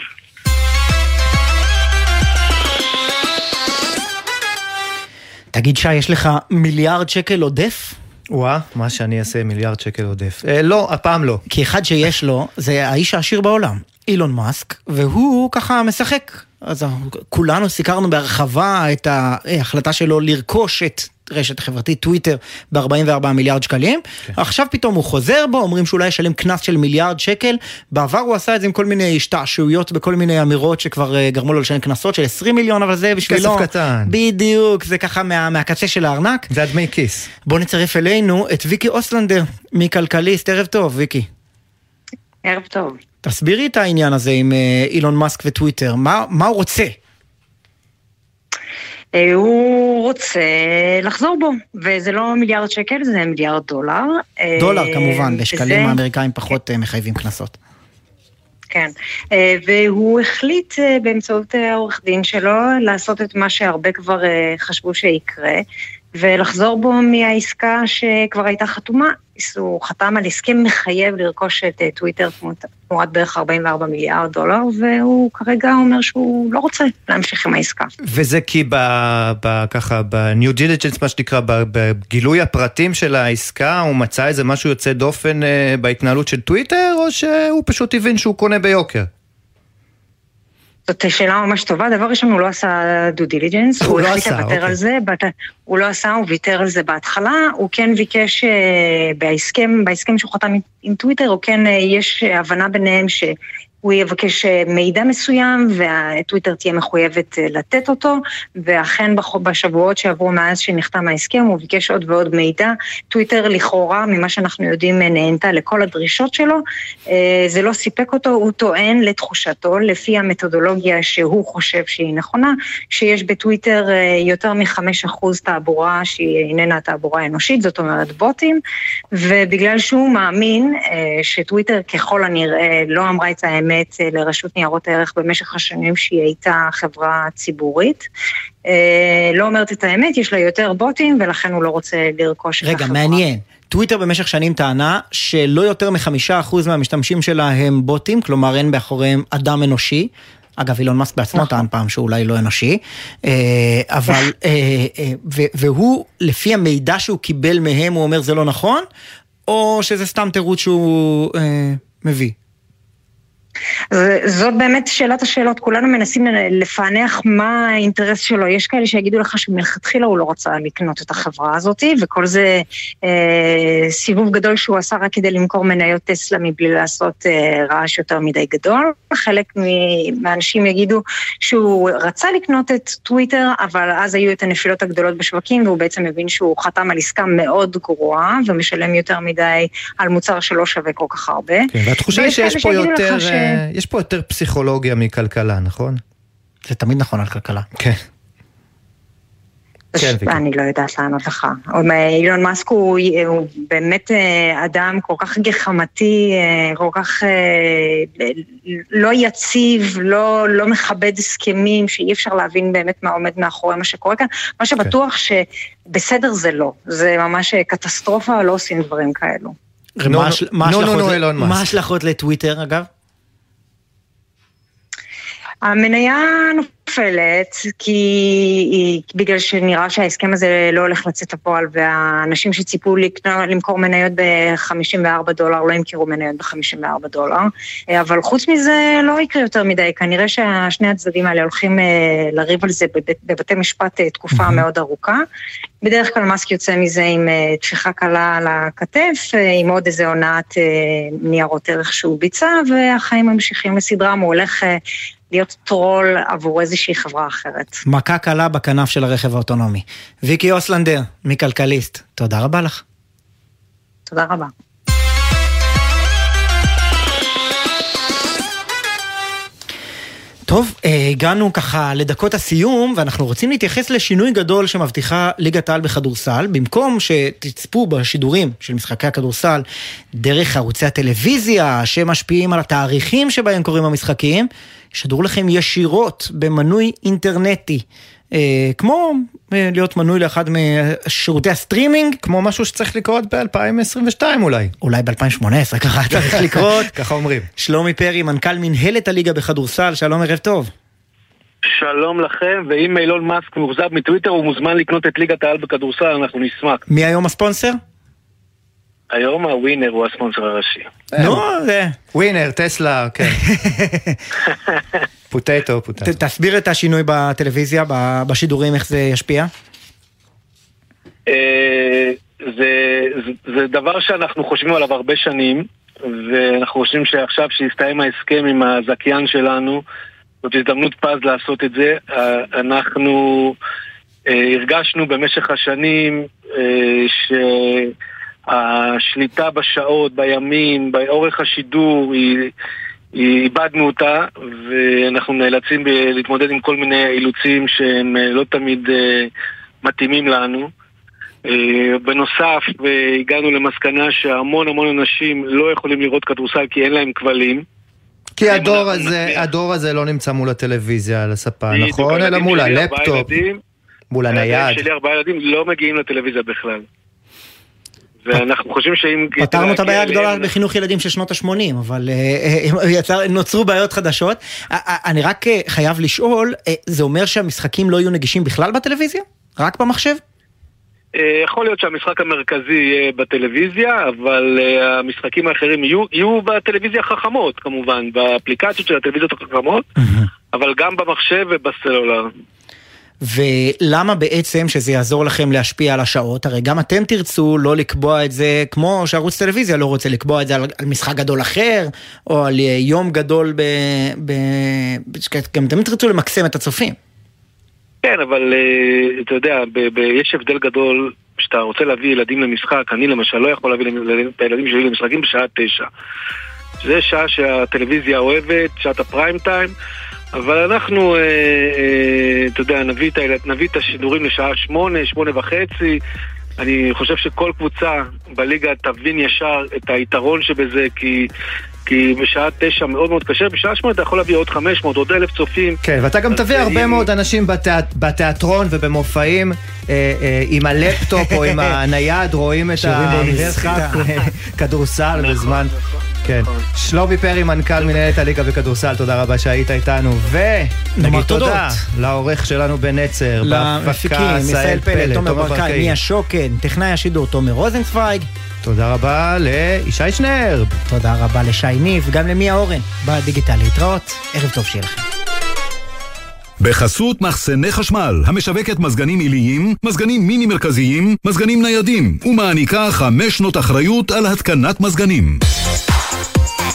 תגיד שי, יש לך מיליארד שקל עודף? וואה, מה שאני אעשה מיליארד שקל עודף. אה, לא, הפעם לא. כי אחד שיש לו, זה האיש העשיר בעולם, אילון מאסק, והוא ככה משחק. אז כולנו סיקרנו בהרחבה את ההחלטה שלו לרכוש את רשת החברתית טוויטר ב-44 מיליארד שקלים. כן. עכשיו פתאום הוא חוזר בו, אומרים שאולי ישלם קנס של מיליארד שקל. בעבר הוא עשה את זה עם כל מיני השתעשעויות בכל מיני אמירות שכבר uh, גרמו לו לשלם קנסות של 20 מיליון, אבל זה בשבילו... כסף קטן. בדיוק, זה ככה מה, מהקצה של הארנק. זה הדמי כיס. בוא נצרף אלינו את ויקי אוסלנדר מכלכליסט, ערב טוב, ויקי. ערב טוב. תסבירי את העניין הזה עם אה, אילון מאסק וטוויטר, מה, מה הוא רוצה? אה, הוא רוצה לחזור בו, וזה לא מיליארד שקל, זה מיליארד דולר. אה, דולר כמובן, בשקלים האמריקאים פחות. מחייבים קנסות. כן, והוא החליט באמצעות העורך דין שלו לעשות את מה שהרבה כבר חשבו שיקרה, ולחזור בו מהעסקה שכבר הייתה חתומה. הוא חתם על הסכם מחייב לרכוש את אה, טוויטר תמורת בערך 44 מיליארד דולר, והוא כרגע אומר שהוא לא רוצה להמשיך עם העסקה. וזה כי ב, ב, ככה ב-due diligence, מה שנקרא, בגילוי הפרטים של העסקה, הוא מצא איזה משהו יוצא דופן אה, בהתנהלות של טוויטר, או שהוא פשוט הבין שהוא קונה ביוקר? זאת שאלה ממש טובה. דבר ראשון, הוא לא עשה due diligence, הוא, הוא לא עשה, אוקיי. על זה, בת... הוא לא עשה, הוא ויתר על זה בהתחלה, הוא כן ביקש uh, בהסכם, בהסכם שהוא חתם עם, טוויטר, הוא כן, uh, יש הבנה ביניהם ש... הוא יבקש אה, מידע מסוים והטוויטר תהיה מחויבת אה, לתת אותו, ואכן בשבועות שעברו מאז שנחתם ההסכם הוא ביקש עוד ועוד מידע. טוויטר לכאורה, ממה שאנחנו יודעים, אה, נהנתה לכל הדרישות שלו. זה לא סיפק אותו, הוא טוען לתחושתו, לפי המתודולוגיה שהוא חושב שהיא נכונה, שיש בטוויטר יותר מ-5% תעבורה שהיא איננה תעבורה אנושית, זאת אומרת בוטים, ובגלל שהוא מאמין שטוויטר ככל הנראה לא אמרה את האמת, באמת אה, לרשות ניירות הערך במשך השנים שהיא הייתה חברה ציבורית. אה, לא אומרת את האמת, יש לה יותר בוטים ולכן הוא לא רוצה לרכוש רגע, את החברה. רגע, מעניין. טוויטר במשך שנים טענה שלא יותר מחמישה אחוז מהמשתמשים שלה הם בוטים, כלומר אין מאחוריהם אדם אנושי. אגב, אילון מאסק בעצמו נכון. טען פעם שאולי לא אנושי, אה, אבל, והוא, לפי המידע שהוא קיבל מהם, הוא אומר זה לא נכון, או שזה סתם תירוץ שהוא מביא? זאת באמת שאלת השאלות, כולנו מנסים לפענח מה האינטרס שלו. יש כאלה שיגידו לך שמלכתחילה הוא לא רצה לקנות את החברה הזאת, וכל זה אה, סיבוב גדול שהוא עשה רק כדי למכור מניות טסלה מבלי לעשות אה, רעש יותר מדי גדול. חלק מהאנשים יגידו שהוא רצה לקנות את טוויטר, אבל אז היו את הנפילות הגדולות בשווקים, והוא בעצם מבין שהוא חתם על עסקה מאוד גרועה, ומשלם יותר מדי על מוצר שלא שווה כל כך הרבה. כן, והתחושה היא שיש פה יותר... ש... יש פה יותר פסיכולוגיה מכלכלה, נכון? זה תמיד נכון על כלכלה. כן. כן, אני לא יודעת לענות לך. אילון מאסק הוא, הוא באמת אה, אדם כל כך גחמתי, אה, כל כך אה, לא יציב, לא, לא מכבד הסכמים, שאי אפשר להבין באמת מה עומד מאחורי מה שקורה כאן. מה שבטוח כן. שבסדר זה לא, זה ממש קטסטרופה, לא עושים דברים כאלו. מה ההשלכות לטוויטר אגב? המניה נופלת, כי בגלל שנראה שההסכם הזה לא הולך לצאת לפועל, והאנשים שציפו לקנות, למכור מניות ב-54 דולר לא ימכרו מניות ב-54 דולר. אבל חוץ מזה לא יקרה יותר מדי, כנראה ששני הצדדים האלה הולכים אה, לריב על זה בבית, בבתי משפט אה, תקופה mm-hmm. מאוד ארוכה. בדרך כלל מאסק יוצא מזה עם אה, טפיחה קלה על הכתף, עם עוד איזה הונאת ניירות ערך שהוא ביצע, והחיים ממשיכים לסדרם, הוא הולך להיות טרול עבור איזושהי חברה אחרת. מכה קלה בכנף של הרכב האוטונומי. ויקי אוסלנדר, מכלכליסט, תודה רבה לך. תודה רבה. טוב, אה, הגענו ככה לדקות הסיום, ואנחנו רוצים להתייחס לשינוי גדול שמבטיחה ליגת העל בכדורסל. במקום שתצפו בשידורים של משחקי הכדורסל דרך ערוצי הטלוויזיה שמשפיעים על התאריכים שבהם קורים המשחקים, ישדרו לכם ישירות במנוי אינטרנטי. אה, כמו אה, להיות מנוי לאחד משירותי הסטרימינג. כמו משהו שצריך לקרות ב-2022 אולי. אולי ב-2018 ככה צריך לקרות. ככה אומרים. שלומי פרי, מנכ"ל מנהלת הליגה בכדורסל, שלום ערב טוב. שלום לכם, ואם אילון מאסק מאוכזב מטוויטר, הוא מוזמן לקנות את ליגת העל בכדורסל, אנחנו נשמח. מי היום הספונסר? היום הווינר הוא הספונסר הראשי. נו, זה... ווינר, טסלה, כן. פוטטו, פוטטו. תסביר את השינוי בטלוויזיה, בשידורים, איך זה ישפיע. אה, זה דבר שאנחנו חושבים עליו הרבה שנים, ואנחנו חושבים שעכשיו שהסתיים ההסכם עם הזכיין שלנו, זאת הזדמנות פז לעשות את זה. אה, אנחנו אה, הרגשנו במשך השנים ש... השליטה בשעות, בימים, באורך השידור, היא, היא, איבדנו אותה, ואנחנו נאלצים להתמודד עם כל מיני אילוצים שהם אה, לא תמיד uh, מתאימים לנו. Uh, בנוסף, הגענו למסקנה שהמון המון אנשים לא יכולים לראות כדורסל כי אין להם כבלים. כי הדור הזה, הדור הזה לא נמצא מול הטלוויזיה על הספה, נכון? אלא מול הלפטופ, מול הנייד. שלי ארבעה ילדים לא מגיעים לטלוויזיה בכלל. ואנחנו חושבים שאם... פתרנו את הבעיה הגדולה בחינוך ילדים של שנות ה-80, אבל אה, אה, נוצרו בעיות חדשות. אה, אני רק חייב לשאול, זה אומר שהמשחקים לא יהיו נגישים בכלל בטלוויזיה? רק במחשב? יכול להיות שהמשחק המרכזי יהיה בטלוויזיה, אבל המשחקים האחרים יהיו, יהיו בטלוויזיה החכמות כמובן, באפליקציות של הטלוויזיות החכמות, אבל גם במחשב ובסלולר. ולמה בעצם שזה יעזור לכם להשפיע על השעות? הרי גם אתם תרצו לא לקבוע את זה, כמו שערוץ טלוויזיה לא רוצה לקבוע את זה על, על משחק גדול אחר, או על יום גדול ב... ב... גם אתם תרצו למקסם את הצופים. כן, אבל uh, אתה יודע, ב- ב- יש הבדל גדול כשאתה רוצה להביא ילדים למשחק, אני למשל לא יכול להביא את הילדים שלי למשחקים בשעה תשע. זה שעה שהטלוויזיה אוהבת, שעת הפריים טיים. אבל אנחנו, אה, אה, אתה יודע, נביא את, נביא את השידורים לשעה שמונה, שמונה וחצי. אני חושב שכל קבוצה בליגה תבין ישר את היתרון שבזה, כי... כי בשעה תשע מאוד מאוד קשה, בשעה שמונה אתה יכול להביא עוד חמש מאות, עוד אלף צופים. כן, ואתה גם תביא הרבה מאוד אנשים בתיאט, בתיאטרון ובמופעים אה, אה, עם הלפטופ או עם הנייד, רואים את המשחק כדורסל נכון. בזמן... כן. שלומי פרי, מנכ"ל מנהלת הליגה בכדורסל, תודה רבה שהיית איתנו. ונגיד תודה לעורך שלנו בנצר, למפיקים, ישראל פלד, תומר ברקאי, מיה שוקן, טכנאי השידור תומר רוזנצוויג. תודה רבה לישי שנר. תודה רבה לשי ניב, גם למיה אורן, בדיגיטל להתראות. ערב טוב שיהיה לכם. בחסות מחסני חשמל, המשווקת מזגנים עיליים, מזגנים מיני מרכזיים, מזגנים ניידים, ומעניקה חמש שנות אחריות על התקנת מזגנים.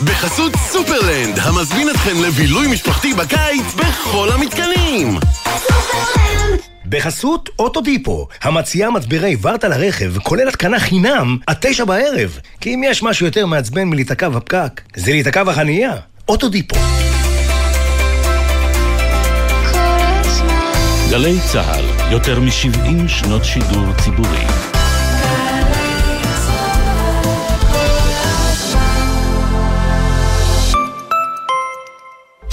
בחסות סופרלנד, המזמין אתכם לבילוי משפחתי בקיץ בכל המתקנים! סופרלנד! בחסות אוטודיפו, המציעה מצברי ורטה לרכב, כולל התקנה חינם, עד תשע בערב. כי אם יש משהו יותר מעצבן מלהיתקע בפקק, זה להיתקע בחנייה. אוטודיפו. גלי צה"ל, יותר מ-70 שנות שידור ציבורי.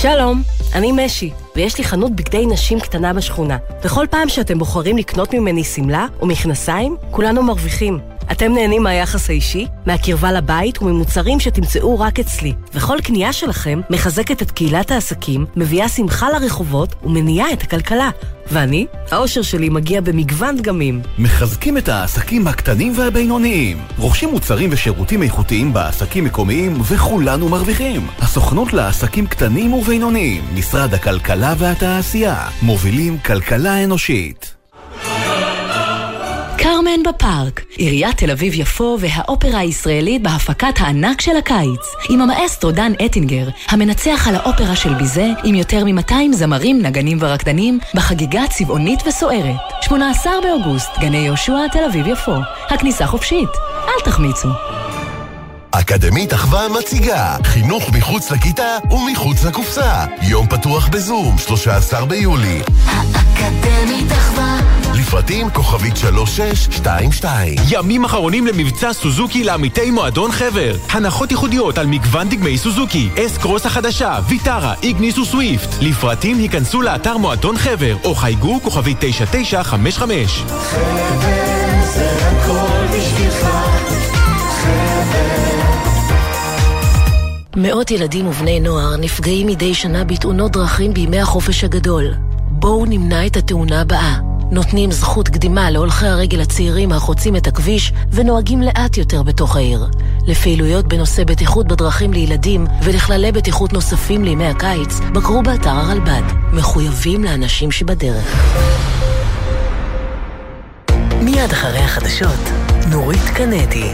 שלום, אני משי, ויש לי חנות בגדי נשים קטנה בשכונה. וכל פעם שאתם בוחרים לקנות ממני שמלה או מכנסיים, כולנו מרוויחים. אתם נהנים מהיחס האישי, מהקרבה לבית וממוצרים שתמצאו רק אצלי. וכל קנייה שלכם מחזקת את קהילת העסקים, מביאה שמחה לרחובות ומניעה את הכלכלה. ואני? האושר שלי מגיע במגוון דגמים. מחזקים את העסקים הקטנים והבינוניים. רוכשים מוצרים ושירותים איכותיים בעסקים מקומיים וכולנו מרוויחים. הסוכנות לעסקים קטנים ובינוניים, משרד הכלכלה והתעשייה, מובילים כלכלה אנושית. קרמן בפארק, עיריית תל אביב-יפו והאופרה הישראלית בהפקת הענק של הקיץ, עם המאסטרו דן אטינגר, המנצח על האופרה של ביזה, עם יותר מ-200 זמרים, נגנים ורקדנים, בחגיגה צבעונית וסוערת. 18 באוגוסט, גני יהושע, תל אביב-יפו. הכניסה חופשית, אל תחמיצו. אקדמית אחווה מציגה חינוך מחוץ לכיתה ומחוץ לקופסה. יום פתוח בזום, 13 ביולי. האקדמית אחווה לפרטים כוכבית 3622. ימים אחרונים למבצע סוזוקי לעמיתי מועדון חבר. הנחות ייחודיות על מגוון דגמי סוזוקי, אס קרוס החדשה, ויטרה, איגניס וסוויפט. לפרטים היכנסו לאתר מועדון חבר, או חייגו כוכבית 9955. חבר זה הכל בשבילך מאות ילדים ובני נוער נפגעים מדי שנה בתאונות דרכים בימי החופש הגדול. בואו נמנע את התאונה הבאה. נותנים זכות קדימה להולכי הרגל הצעירים החוצים את הכביש ונוהגים לאט יותר בתוך העיר. לפעילויות בנושא בטיחות בדרכים לילדים ולכללי בטיחות נוספים לימי הקיץ, בקרו באתר הרלב"ד. מחויבים לאנשים שבדרך. מיד אחרי החדשות, נורית קנדי.